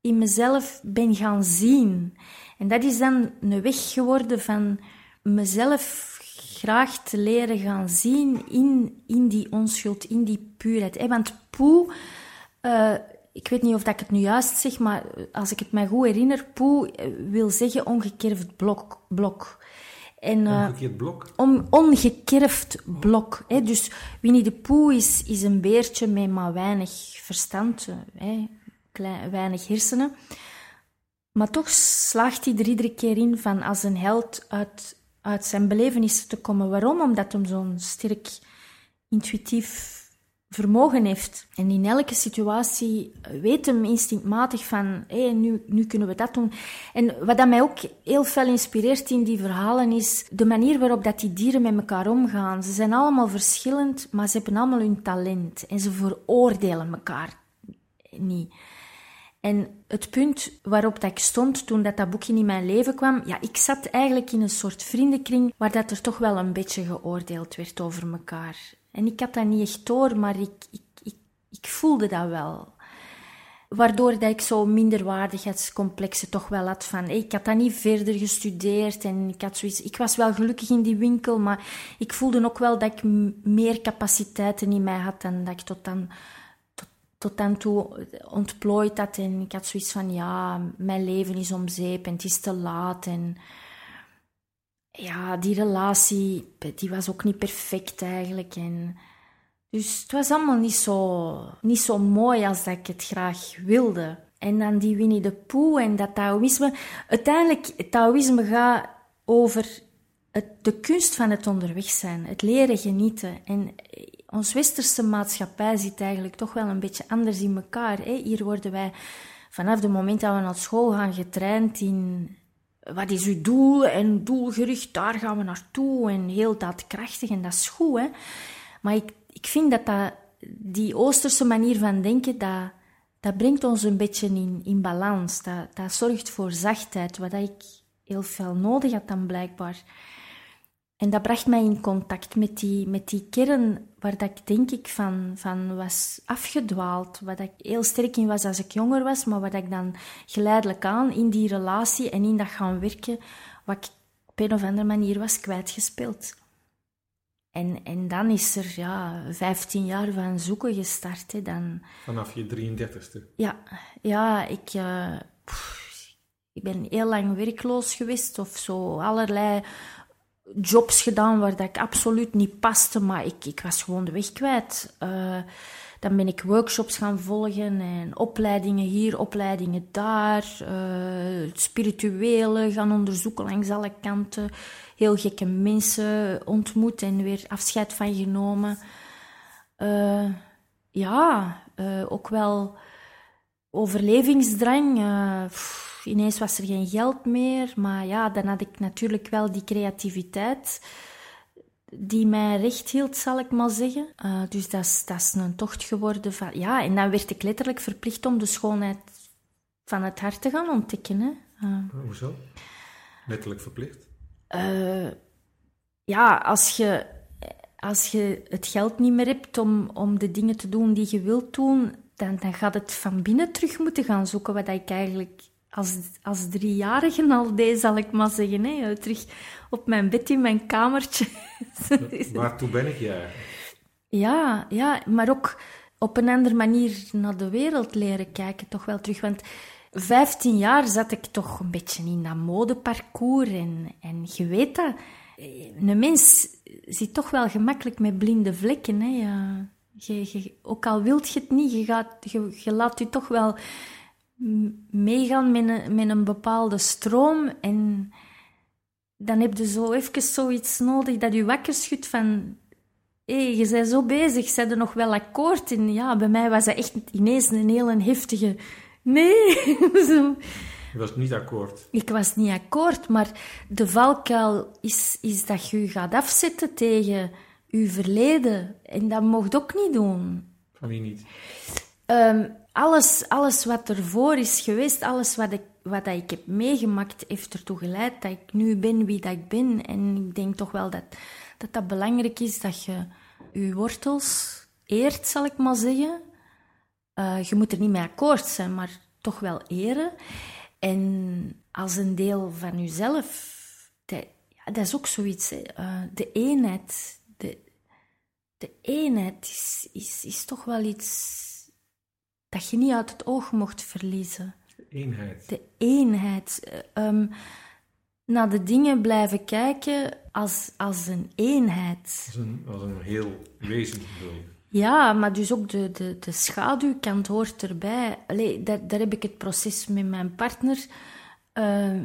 in mezelf ben gaan zien. En dat is dan een weg geworden van mezelf graag te leren gaan zien in, in die onschuld, in die puurheid. Hè? Want poe, uh, ik weet niet of dat ik het nu juist zeg, maar als ik het mij goed herinner, poe eh, wil zeggen ongekerfd blok. blok. En, uh, blok? Om, ongekerfd blok. Hè? Dus Winnie de Poe is, is een beertje met maar weinig verstand, hè? Klein, weinig hersenen. Maar toch slaagt hij er iedere keer in van als een held uit, uit zijn belevenissen te komen. Waarom? Omdat hij zo'n sterk intuïtief vermogen heeft. En in elke situatie weet hem instinctmatig van, hé, nu, nu kunnen we dat doen. En wat dat mij ook heel veel inspireert in die verhalen is de manier waarop dat die dieren met elkaar omgaan. Ze zijn allemaal verschillend, maar ze hebben allemaal hun talent. En ze veroordelen elkaar niet. En het punt waarop dat ik stond toen dat, dat boekje in mijn leven kwam, ja, ik zat eigenlijk in een soort vriendenkring waar dat er toch wel een beetje geoordeeld werd over elkaar. En ik had dat niet echt door, maar ik, ik, ik, ik voelde dat wel. Waardoor dat ik zo minderwaardigheidscomplexen toch wel had van... ik had dat niet verder gestudeerd en ik had zoiets... Ik was wel gelukkig in die winkel, maar ik voelde ook wel dat ik meer capaciteiten in mij had dan dat ik tot dan, tot, dan toe ontplooid had. En ik had zoiets van, ja, mijn leven is om zeep en het is te laat en ja, die relatie, die was ook niet perfect eigenlijk. En dus het was allemaal niet zo, niet zo mooi als dat ik het graag wilde. En dan die Winnie de Pooh en dat Taoïsme. Uiteindelijk, het Taoïsme gaat over de kunst van het onderweg zijn, het leren genieten. En ons westerse maatschappij zit eigenlijk toch wel een beetje anders in elkaar. Hè? Hier worden wij vanaf het moment dat we naar school gaan getraind in wat is uw doel en doelgericht, daar gaan we naartoe en heel daadkrachtig en dat is goed. Hè? Maar ik, ik vind dat, dat die Oosterse manier van denken, dat, dat brengt ons een beetje in, in balans. Dat, dat zorgt voor zachtheid, wat ik heel veel nodig had dan blijkbaar. En dat bracht mij in contact met die, met die kern waar dat ik denk ik van, van was afgedwaald. Wat ik heel sterk in was als ik jonger was, maar wat ik dan geleidelijk aan in die relatie en in dat gaan werken, wat ik op een of andere manier was kwijtgespeeld. En, en dan is er ja, 15 jaar van zoeken gestart. Hè, dan... Vanaf je 33ste? Ja, ja ik, uh, ik ben heel lang werkloos geweest of zo allerlei jobs gedaan waar dat ik absoluut niet paste, maar ik, ik was gewoon de weg kwijt. Uh, dan ben ik workshops gaan volgen en opleidingen hier, opleidingen daar, uh, spirituele gaan onderzoeken langs alle kanten, heel gekke mensen ontmoet en weer afscheid van genomen. Uh, ja, ook wel overlevingsdrang. Pff, ineens was er geen geld meer. Maar ja, dan had ik natuurlijk wel die creativiteit die mij recht hield, zal ik maar zeggen. Uh, dus dat is, dat is een tocht geworden van... Ja, en dan werd ik letterlijk verplicht om de schoonheid van het hart te gaan ontdekken. Hè. Uh, Hoezo? Letterlijk verplicht? Uh, ja, als je, als je het geld niet meer hebt om, om de dingen te doen die je wilt doen, dan, dan gaat het van binnen terug moeten gaan zoeken wat ik eigenlijk als, als driejarige al deed, zal ik maar zeggen. Hè. Terug op mijn bed in mijn kamertje. Waartoe ben ik ja? Ja, ja, maar ook op een andere manier naar de wereld leren kijken, toch wel terug. Want 15 jaar zat ik toch een beetje in dat modeparcours. En, en je weet dat, een mens zit toch wel gemakkelijk met blinde vlekken. Hè. Ja, je, ook al wilt je het niet, je, gaat, je, je laat je toch wel meegaan met een, met een bepaalde stroom. En dan heb je zo even zoiets nodig dat je wakker schudt van... Hé, hey, je bent zo bezig, zijn er nog wel akkoord? En ja, bij mij was dat echt ineens een hele heftige... Nee! zo. Je was niet akkoord? Ik was niet akkoord, maar de valkuil is, is dat je je gaat afzetten tegen je verleden. En dat mocht ook niet doen. Van wie niet? Um, alles, alles wat ervoor is geweest, alles wat ik, wat ik heb meegemaakt, heeft ertoe geleid dat ik nu ben wie dat ik ben. En ik denk toch wel dat dat, dat belangrijk is dat je je wortels eert, zal ik maar zeggen. Uh, je moet er niet mee akkoord zijn, maar toch wel eren. En als een deel van jezelf, dat, ja, dat is ook zoiets. Hè. Uh, de eenheid, de, eenheid is, is, is toch wel iets dat je niet uit het oog mocht verliezen. De eenheid. De eenheid. Um, naar de dingen blijven kijken als, als een eenheid. Als een, als een heel wezen. Ja, maar dus ook de, de, de schaduwkant hoort erbij. Allee, daar, daar heb ik het proces met mijn partner. Uh,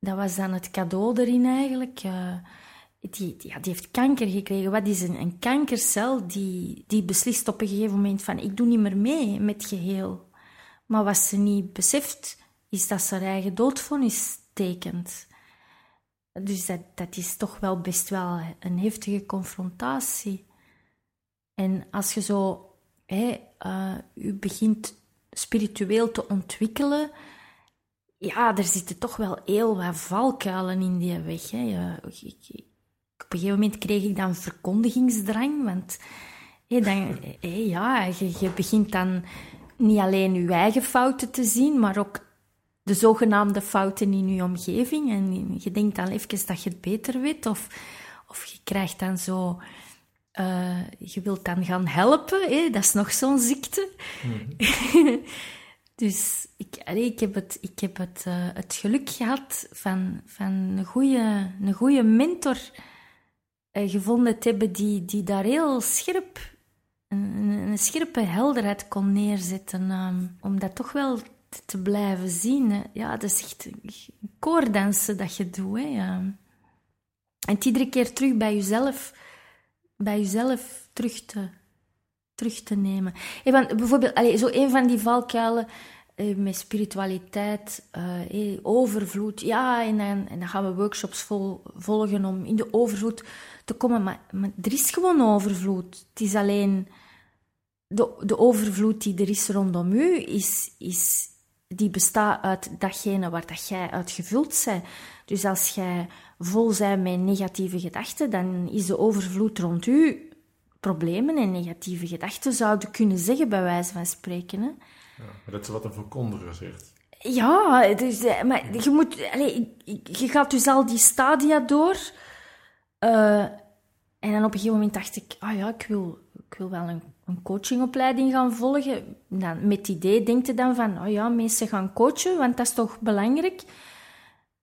dat was dan het cadeau erin eigenlijk. Uh, die, die heeft kanker gekregen. Wat is een, een kankercel die, die beslist op een gegeven moment van ik doe niet meer mee met geheel. Maar wat ze niet beseft, is dat ze haar eigen doodvonnis tekent. Dus dat, dat is toch wel best wel een heftige confrontatie. En als je zo hè, je begint spiritueel te ontwikkelen, ja, er zitten toch wel heel wat valkuilen in die weg. Hè. Op een gegeven moment kreeg ik dan verkondigingsdrang, want dan, ja, je, je, begint dan niet alleen je eigen fouten te zien, maar ook de zogenaamde fouten in je omgeving. En je denkt dan even dat je het beter weet, of, of je krijgt dan zo... Uh, je wilt dan gaan helpen, dat is nog zo'n ziekte. Mhm. dus ik, ik heb het, ik heb het, uh, het geluk gehad van, van een goede een goede mentor gevonden te hebben die, die daar heel scherp, een, scherpe helderheid kon neerzetten. Um, om dat toch wel te blijven zien. Ja, dat is echt koordansen dat je doet. Hè. Ja. En het iedere keer terug bij jezelf, bij jezelf terug te, terug te nemen. Even, bijvoorbeeld, allez, zo een van die valkuilen eh, met spiritualiteit, eh, overvloed. Ja, en en dan gaan we workshops vol, volgen om in de overvloed te komen. Maar, maar, er is gewoon overvloed. Het is alleen de, de overvloed die er is rondom u, is, is, die bestaat uit datgene waar dat jij uit gevuld bent. Dus als jij vol bent met negatieve gedachten, dan is de overvloed rond u problemen en negatieve gedachten zouden kunnen zeggen, bij wijze van spreken. Hè. Ja, dat is wat een verkondiger zegt. Ja, dus, eh, maar je, moet, allez, je gaat dus al die stadia door. Uh, en dan op een gegeven moment dacht ik, ah ja, ik wil, ik wil wel een, een coachingopleiding gaan volgen. Dan, met het idee denkt je dan van, oh ja, mensen gaan coachen, want dat is toch belangrijk.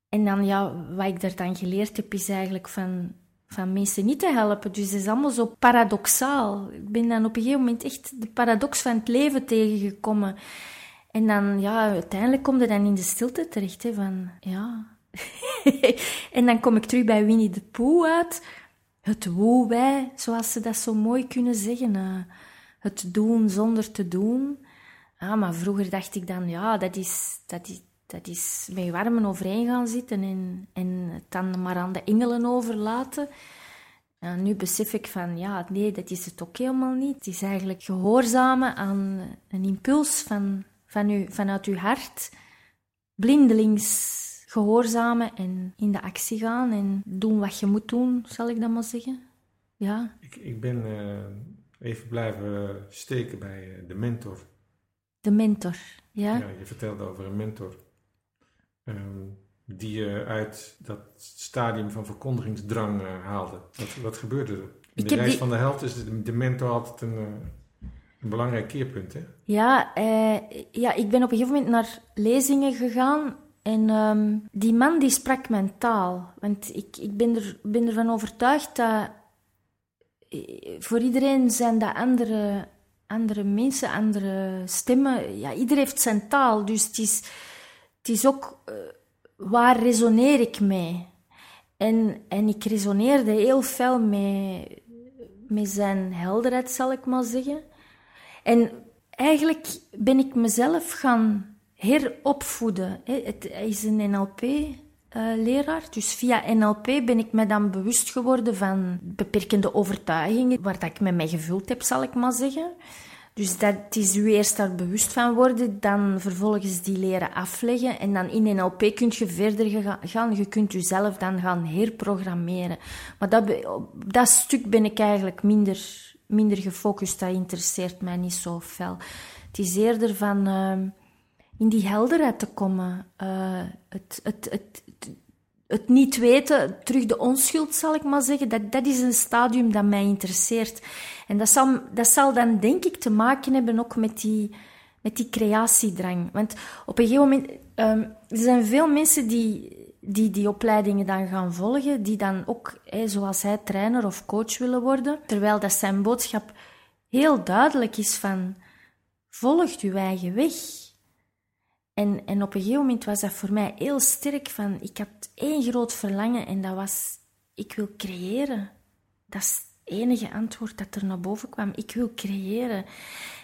En dan, ja, wat ik daar dan geleerd heb, is eigenlijk van, van mensen niet te helpen. Dus het is allemaal zo paradoxaal. Ik ben dan op een gegeven moment echt de paradox van het leven tegengekomen. En dan, ja, uiteindelijk kom je dan in de stilte terecht, van, ja... en dan kom ik terug bij Winnie de Pooh uit. Het woe-wij, zoals ze dat zo mooi kunnen zeggen. Uh, het doen zonder te doen. Ah, maar vroeger dacht ik dan, ja, dat is, dat is, dat is met warmen overeen gaan zitten en, en het dan maar aan de engelen overlaten. En nu besef ik van, ja, nee, dat is het ook helemaal niet. Het is eigenlijk gehoorzamen aan een impuls van, van u, vanuit uw hart. Blindelings gehoorzamen en in de actie gaan en doen wat je moet doen, zal ik dat maar zeggen. Ja. Ik, ik ben uh, even blijven steken bij uh, de mentor. De mentor, ja. Ja, je vertelde over een mentor. Um, die je uit dat stadium van verkondigingsdrang uh, haalde. Wat, wat gebeurde er? In de reis die... van de held is de, de mentor altijd een, een belangrijk keerpunt, hè? Ja, ja, ik ben op een gegeven moment naar lezingen gegaan en um, die man die sprak mijn taal. Want ik, ik ben, er, ben ervan overtuigd dat eh, voor iedereen zijn dat andere, andere mensen, andere stemmen. Ja, iedereen heeft zijn taal. Dus het is, het is ook uh, waar resoneer ik mee. En, en ik resoneerde heel fel met, met zijn helderheid, zal ik maar zeggen. En eigenlijk ben ik mezelf gaan heropvoeden. Het is een NLP-leraar. Eh, dus via NLP ben ik me dan bewust geworden van beperkende overtuigingen, waar dat ik me mee gevuld heb, zal ik maar zeggen. Dus dat is u eerst daar bewust van worden, dan vervolgens die leren afleggen. En dan in NLP kun je verder gaan. Je kunt jezelf dan gaan herprogrammeren. Maar dat, dat stuk ben ik eigenlijk minder, minder gefocust. Dat interesseert mij niet zo fel. Het is eerder van... Ehm, in die helderheid te komen. Uh, het, het, het, het, niet weten, terug de onschuld zal ik maar zeggen, dat, dat is een stadium dat mij interesseert. En dat zal, dat zal dan denk ik te maken hebben ook met die, met die creatiedrang. Want op een gegeven moment, um, er zijn veel mensen die, die die opleidingen dan gaan volgen, die dan ook, zoals hij, trainer of coach willen worden. Terwijl dat zijn boodschap heel duidelijk is van, volg uw eigen weg. En, en op een gegeven moment was dat voor mij heel sterk van, ik had één groot verlangen en dat was, ik wil creëren. Dat enige antwoord dat er naar boven kwam. Ik wil creëren.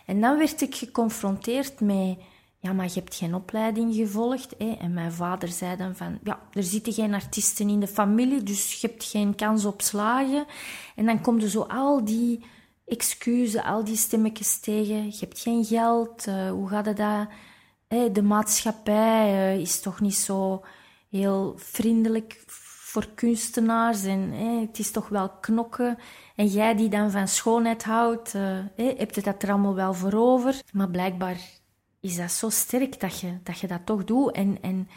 En dan werd ik geconfronteerd met, ja, maar je hebt geen opleiding gevolgd. Hè? En mijn vader zei dan van, ja, er zitten geen artiesten in de familie, dus je hebt geen kans op slagen. En dan komt er zo al die excuses, al die stemmetjes tegen. Je hebt geen geld, uh, hoe gaat het dat? de maatschappij eh, is toch niet zo heel vriendelijk voor kunstenaars en het is toch wel knokken. En jij die dan van schoonheid houdt, uh, hebt het dat er allemaal wel voor over. Maar blijkbaar is dat zo sterk dat je dat, je dat toch doet. En, en,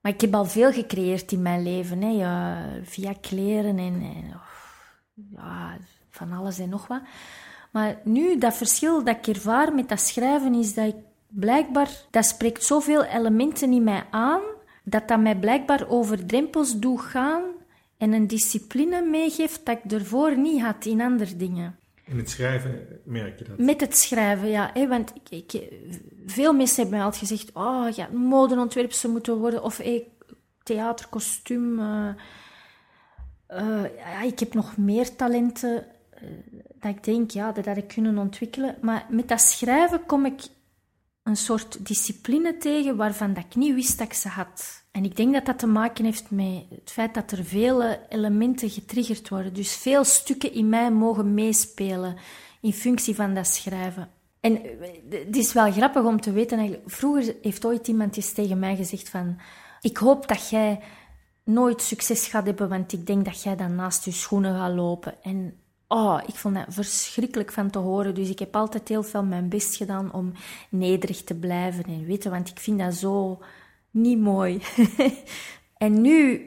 maar ik heb al veel gecreëerd in mijn leven, hè, via kleren en, en ja, van alles en nog wat. Maar nu, dat verschil dat ik ervaar met dat schrijven, is dat ik blijkbaar, dat spreekt zoveel elementen in mij aan, dat dat mij blijkbaar over drempels doet gaan en een discipline meegeeft dat ik ervoor niet had in andere dingen. In het schrijven merk je dat? Met het schrijven, ja. Hè, want ik, ik, veel mensen hebben mij altijd gezegd, oh ja, modeontwerpster moeten worden, of hey, theaterkostuum. Uh, uh, ja, ik heb nog meer talenten uh, dat ik denk, ja, dat, dat ik kunnen ontwikkelen. Maar met dat schrijven kom ik een soort discipline tegen waarvan dat ik niet wist dat ik ze had. En ik denk dat dat te maken heeft met het feit dat er vele elementen getriggerd worden. Dus veel stukken in mij mogen meespelen in functie van dat schrijven. En het is wel grappig om te weten, vroeger heeft ooit iemand eens tegen mij gezegd van... Ik hoop dat jij nooit succes gaat hebben, want ik denk dat jij dan naast je schoenen gaat lopen. En Oh, ik vond dat verschrikkelijk van te horen. Dus ik heb altijd heel veel mijn best gedaan om nederig te blijven en weten, want ik vind dat zo niet mooi. en nu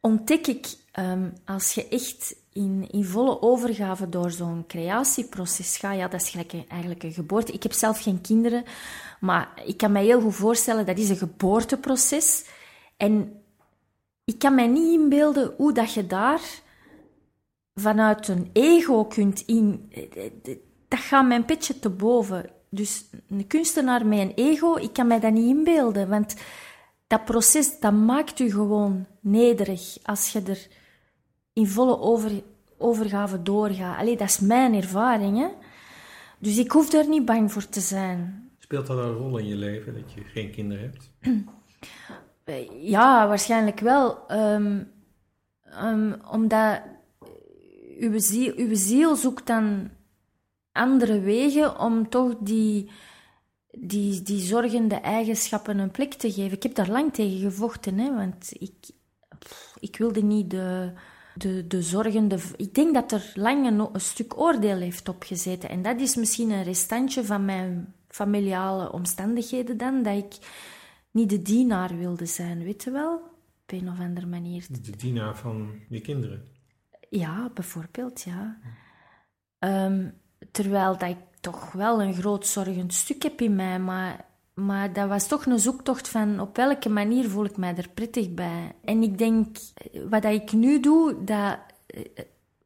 ontdek ik, um, als je echt in, volle overgave door zo'n creatieproces ga, ja, dat is gelijk eigenlijk een geboorte. Ik heb zelf geen kinderen, maar ik kan me heel goed voorstellen, dat is een geboorteproces. En ik kan mij niet inbeelden hoe dat je daar vanuit een ego kunt in... Dat gaat mijn petje te boven. Dus een kunstenaar met een ego, ik kan mij dat niet inbeelden, want dat proces, dat maakt u gewoon nederig als je er in volle over, overgave doorgaat. Allee, dat is mijn ervaring, hè. Dus ik hoef daar niet bang voor te zijn. Speelt dat een rol in je leven, dat je geen kinderen hebt? Ja, waarschijnlijk wel. Um, um, omdat uw ziel, uw ziel zoekt dan andere wegen om toch die, die, die zorgende eigenschappen een plek te geven. Ik heb daar lang tegen gevochten, hè, want ik, ik wilde niet de, de, de zorgende... Ik denk dat er lang een, stuk oordeel heeft opgezeten. En dat is misschien een restantje van mijn familiale omstandigheden dan, dat ik niet de dienaar wilde zijn, weet je wel? Op een of andere manier. De dienaar van je kinderen? Ja, bijvoorbeeld, ja. Um, terwijl dat ik toch wel een groot zorgend stuk heb in mij, maar, maar dat was toch een zoektocht van op welke manier voel ik mij er prettig bij. En ik denk, wat dat ik nu doe, dat...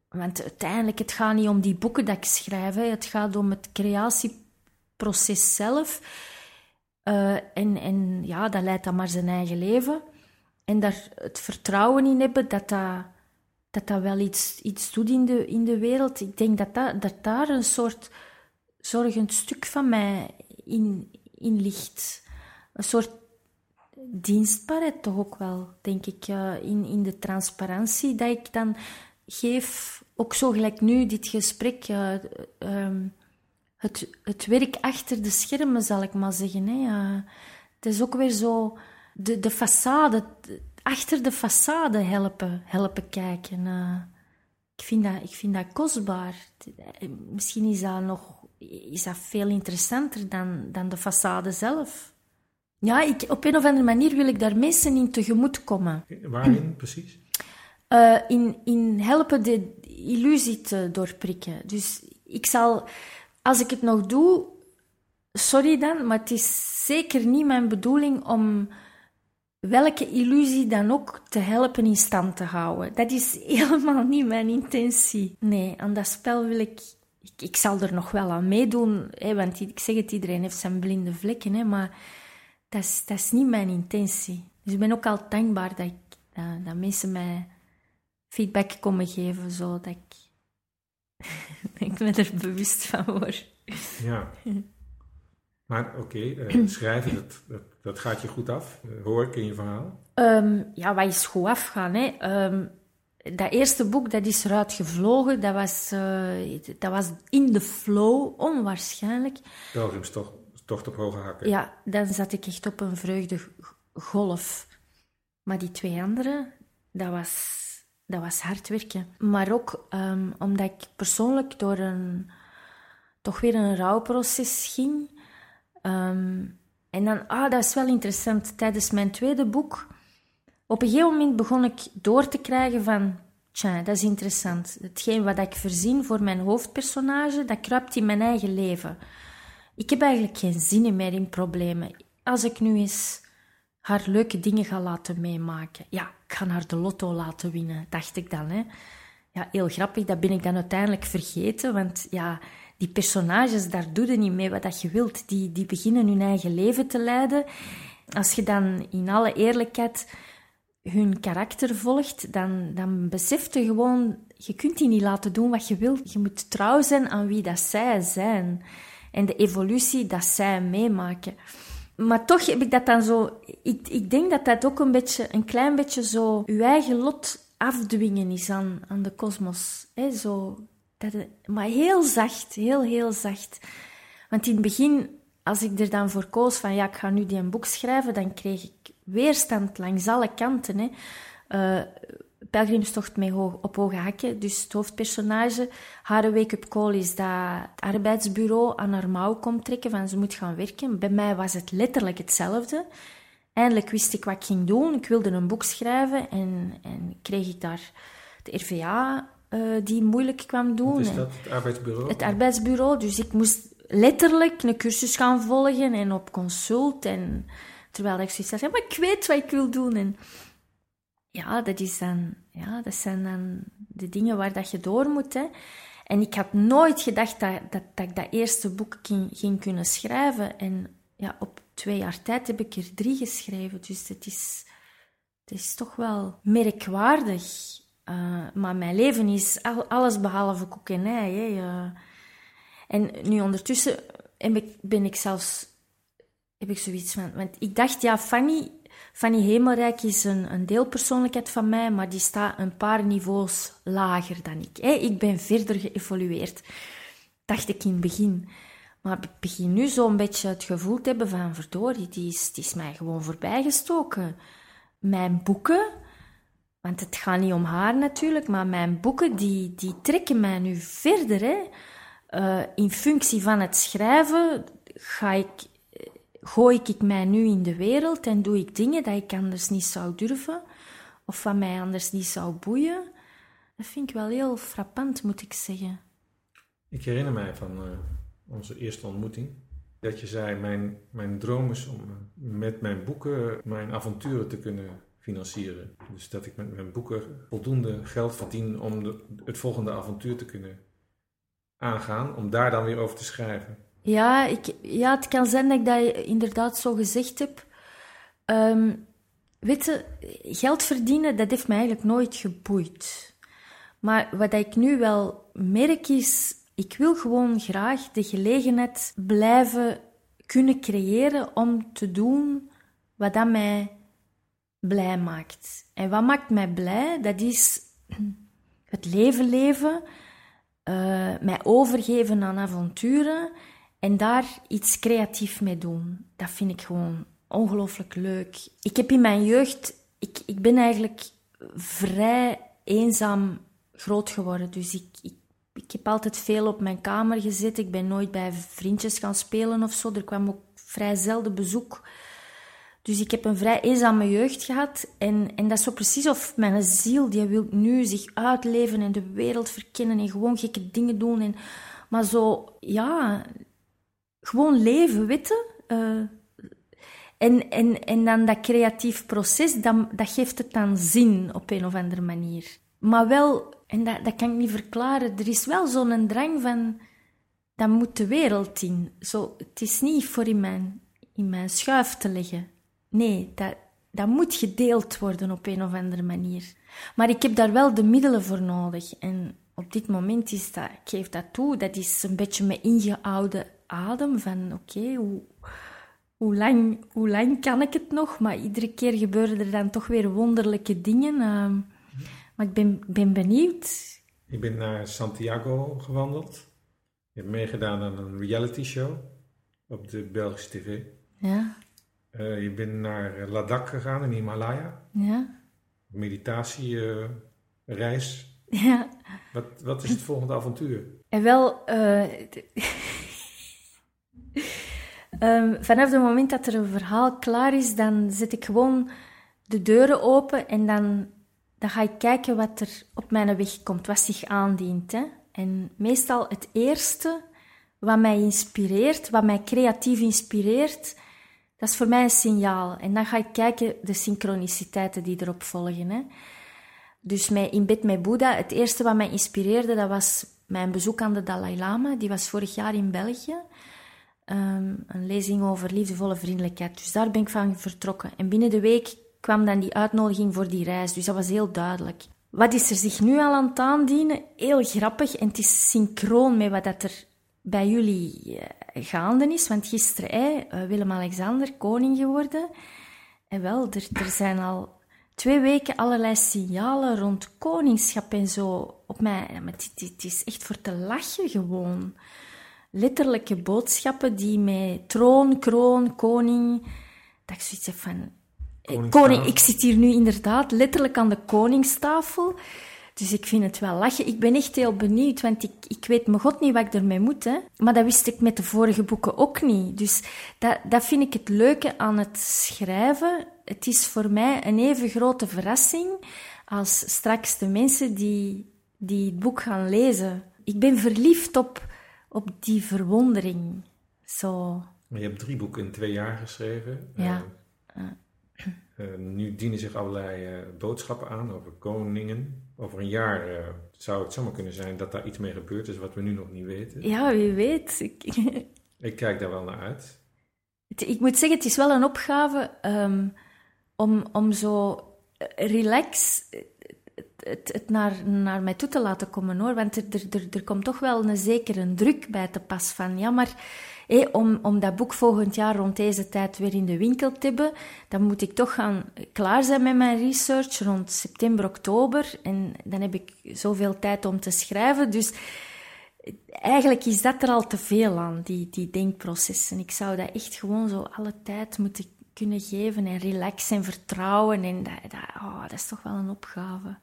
Want uiteindelijk, het gaat niet om die boeken dat ik schrijf, het gaat om het creatieproces zelf. Uh, en, en ja, dat leidt dan maar zijn eigen leven. En daar het vertrouwen in hebben dat dat dat dat wel iets, iets doet in de, in de wereld. Ik denk dat, dat, daar een soort zorgend stuk van mij in, in ligt. Een soort dienstbaarheid toch ook wel, denk ik, uh, in, in de transparantie dat ik dan geef. Ook zo gelijk nu, dit gesprek, uh, um, het, het werk achter de schermen, zal ik maar zeggen. Hè. Het is ook weer zo de, de façade, achter de façade helpen, helpen kijken. Uh, ik, vind dat, ik vind dat kostbaar. Misschien is dat nog is dat veel interessanter dan, dan de façade zelf. Ja, ik, op een of andere manier wil ik daar mensen in tegemoet komen. Waarin precies? Uh, in, in helpen de illusie te doorprikken. Dus ik zal, als ik het nog doe, sorry dan, maar het is zeker niet mijn bedoeling om welke illusie dan ook te helpen in stand te houden. Dat is helemaal niet mijn intentie. Nee, aan dat spel wil ik. Ik, ik zal er nog wel aan meedoen, hè, want ik zeg het, iedereen heeft zijn blinde vlekken, hè, maar dat is, dat is niet mijn intentie. Dus ik ben ook al dankbaar dat, ik, dat, dat mensen mij feedback komen geven, zodat ik, ik me er bewust van word. Ja. Maar oké, eh, schrijven, dat, dat, dat, gaat je goed af, uh, hoor ik in je verhaal. Um, ja, wat is goed afgaan? Hè? Um, dat eerste boek, dat is eruit gevlogen. Dat was, uh, dat was in de flow, onwaarschijnlijk. Pelgrimstocht tocht op hoge hakken. Ja, dan zat ik echt op een vreugdegolf. Maar die twee andere, dat was, dat was hard werken. Maar ook um, omdat ik persoonlijk door een, toch weer een rouwproces ging Um, en dan, ah, dat is wel interessant. Tijdens mijn tweede boek, op een gegeven moment begon ik door te krijgen van, tja, dat is interessant. Hetgeen wat ik verzin voor mijn hoofdpersonage, dat kruipt in mijn eigen leven. Ik heb eigenlijk geen zin meer in problemen. Als ik nu eens haar leuke dingen ga laten meemaken. Ja, ik ga haar de lotto laten winnen, dacht ik dan. Hè. Ja, heel grappig, dat ben ik dan uiteindelijk vergeten, want ja, die personages, daar doe je niet mee wat dat je wilt. Die, die beginnen hun eigen leven te leiden. Als je dan in alle eerlijkheid hun karakter volgt, dan, dan beseft je gewoon, je kunt die niet laten doen wat je wilt. Je moet trouw zijn aan wie dat zij zijn. En de evolutie dat zij meemaken. Maar toch heb ik dat dan zo... Ik, ik denk dat dat ook een beetje, een klein beetje zo... Je eigen lot afdwingen is aan, aan de kosmos. Zo dat maar heel zacht, heel, heel zacht. Want in het begin, als ik er dan voor koos van ja, ik ga nu die een boek schrijven, dan kreeg ik weerstand langs alle kanten. Hè. Uh, pelgrimstocht met op hoge hakken. Dus het hoofdpersonage, haar wake-up call is dat het arbeidsbureau aan haar mouw komt trekken van ze moet gaan werken. Bij mij was het letterlijk hetzelfde. Eindelijk wist ik wat ik ging doen. Ik wilde een boek schrijven en, en kreeg ik daar de RVA eh, die moeilijk kwam doen. Wat is En- dat, het arbeidsbureau? het arbeidsbureau. Dus ik moest letterlijk een cursus gaan volgen en op consult. En terwijl ik zoiets had, maar ik weet wat ik wil doen. En ja, dat, is dan, ja, dat zijn dan de dingen waar dat je door moet. Hè. En ik had nooit gedacht dat, dat, dat ik dat eerste boek ging, ging kunnen schrijven. En ja, op twee jaar tijd heb ik er drie geschreven. Dus het is, het is toch wel merkwaardig. Uh, maar mijn leven is al, alles behalve koekenij. Hè. Uh, en nu ondertussen heb ik, ben ik zelfs... Heb ik zoiets van... Want ik dacht, ja, Fanny... Fanny Hemelrijk is een, een deelpersoonlijkheid van mij, maar die staat een paar niveaus lager dan ik. Hè. Ik ben verder geëvolueerd, dacht ik in het begin. Maar ik begin nu zo'n beetje het gevoel te hebben van, verdorie, die is, die is mij gewoon voorbijgestoken. Mijn boeken, want het gaat niet om haar natuurlijk, maar mijn boeken, die, die trekken mij nu verder. Hè. Uh, in functie van het schrijven ga ik gooi ik mij nu in de wereld en doe ik dingen dat ik anders niet zou durven of wat mij anders niet zou boeien. Dat vind ik wel heel frappant, moet ik zeggen. Ik herinner mij van uh, onze eerste ontmoeting dat je zei: Mijn, mijn droom is om met mijn boeken mijn avonturen te kunnen financieren. Dus dat ik met mijn boeken voldoende geld verdien om de, het volgende avontuur te kunnen aangaan, om daar dan weer over te schrijven. Ja, ik, ja, het kan zijn dat ik dat inderdaad zo gezegd heb. Um, geld verdienen, dat heeft mij eigenlijk nooit geboeid. Maar wat ik nu wel merk is, ik wil gewoon graag de gelegenheid blijven kunnen creëren om te doen wat dat mij blij maakt. En wat maakt mij blij? Dat is het leven leven, uh, mij overgeven aan avonturen en daar iets creatief mee doen. Dat vind ik gewoon ongelooflijk leuk. Ik heb in mijn jeugd, ik, ik ben eigenlijk vrij eenzaam groot geworden. Dus ik, ik, ik heb altijd veel op mijn kamer gezeten. Ik ben nooit bij vriendjes gaan spelen of zo. Er kwam ook vrij zelden bezoek. Dus ik heb een vrij eenzame jeugd gehad. En, en dat is zo precies of mijn ziel, die wil nu zich uitleven en de wereld verkennen en gewoon gekke dingen doen. En, maar zo, ja, gewoon leven, weten. Uh, en, en, en dan dat creatief proces, dat, dat geeft het dan zin op een of andere manier. Maar wel, en dat, dat kan ik niet verklaren, er is wel zo'n drang van, dat moet de wereld in. Zo, het is niet voor in mijn, in mijn schuif te leggen. Nee, dat, dat moet gedeeld worden op een of andere manier. Maar ik heb daar wel de middelen voor nodig. En op dit moment is dat, ik geef dat toe, dat is een beetje mijn ingeoude adem van oké, okay, hoe, hoe, lang, hoe lang kan ik het nog? Maar iedere keer gebeuren er dan toch weer wonderlijke dingen. Uh, maar ik ben, ben benieuwd. Je bent naar Santiago gewandeld. Je hebt meegedaan aan een reality show op de Belgische tv. Ja. Uh, je bent naar Ladakh gegaan in Himalaya. Ja. Meditatiereis. Uh, ja. Wat, wat is het volgende avontuur? En wel, uh, um, vanaf het moment dat er een verhaal klaar is, dan zet ik gewoon de deuren open en dan, dan ga ik kijken wat er op mijn weg komt, wat zich aandient. Hè? En meestal het eerste wat mij inspireert, wat mij creatief inspireert, dat is voor mij een signaal. En dan ga ik kijken de synchroniciteiten die erop volgen. Hè? Dus mij in bed met Boeddha, het eerste wat mij inspireerde, dat was mijn bezoek aan de Dalai Lama. Die was vorig jaar in België. Um, een lezing over liefdevolle vriendelijkheid. Dus daar ben ik van vertrokken. En binnen de week kwam dan die uitnodiging voor die reis. Dus dat was heel duidelijk. Wat is er zich nu al aan het aandienen? Heel grappig. En het is synchroon met wat dat er bij jullie uh, gaande is. Want gisteren, eh, Willem-Alexander, koning geworden. En wel, er, er zijn al twee weken allerlei signalen rond koningschap en zo op mij. Maar het, het is echt voor te lachen gewoon. Letterlijke boodschappen die met troon, kroon, koning. Dat ik zoiets heb van. Koning, ik zit hier nu inderdaad letterlijk aan de koningstafel. Dus ik vind het wel lachen. Ik ben echt heel benieuwd, want ik, ik weet me god niet wat ik ermee moet. Hè. Maar dat wist ik met de vorige boeken ook niet. Dus dat, dat vind ik het leuke aan het schrijven. Het is voor mij een even grote verrassing als straks de mensen die, die het boek gaan lezen. Ik ben verliefd op, op die verwondering. Zo. Maar je hebt drie boeken in twee jaar geschreven. Ja. Uh, uh, nu dienen zich allerlei uh, boodschappen aan over koningen. Over een jaar zou het zomaar kunnen zijn dat daar iets mee gebeurd is wat we nu nog niet weten. Ja, wie weet. Ik, ik kijk daar wel naar uit. Het, ik moet zeggen, het is wel een opgave um, om, om zo relax het, naar, naar mij toe te laten komen hoor. Want er, er, er komt toch wel een zekere druk bij te pas van. Ja, maar om, om dat boek volgend jaar rond deze tijd weer in de winkel te hebben, dan moet ik toch gaan klaar zijn met mijn research rond september, oktober. En dan heb ik zoveel tijd om te schrijven. Dus eigenlijk is dat er al te veel aan, die, die denkprocessen. Ik zou dat echt gewoon zo alle tijd moeten kunnen geven en relaxen en vertrouwen. En dat, dat, oh, dat is toch wel een opgave.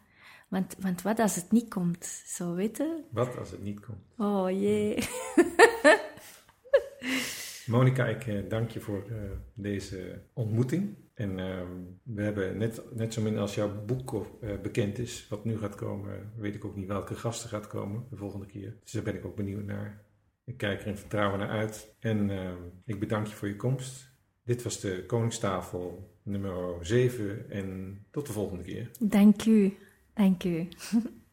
Want, want wat als het niet komt? Zo weten? Wat als het niet komt? Oh jee. Monika, ik eh, dank je voor uh, deze ontmoeting. En uh, we hebben net, net zo min als jouw boek uh, bekend is, wat nu gaat komen, weet ik ook niet welke gasten gaat komen de volgende keer. Dus daar ben ik ook benieuwd naar. Ik kijk er in vertrouwen naar uit. En ik bedank je voor je komst. Dit was de Koningstafel nummer 7 en tot de volgende keer. Dank u. Dank u.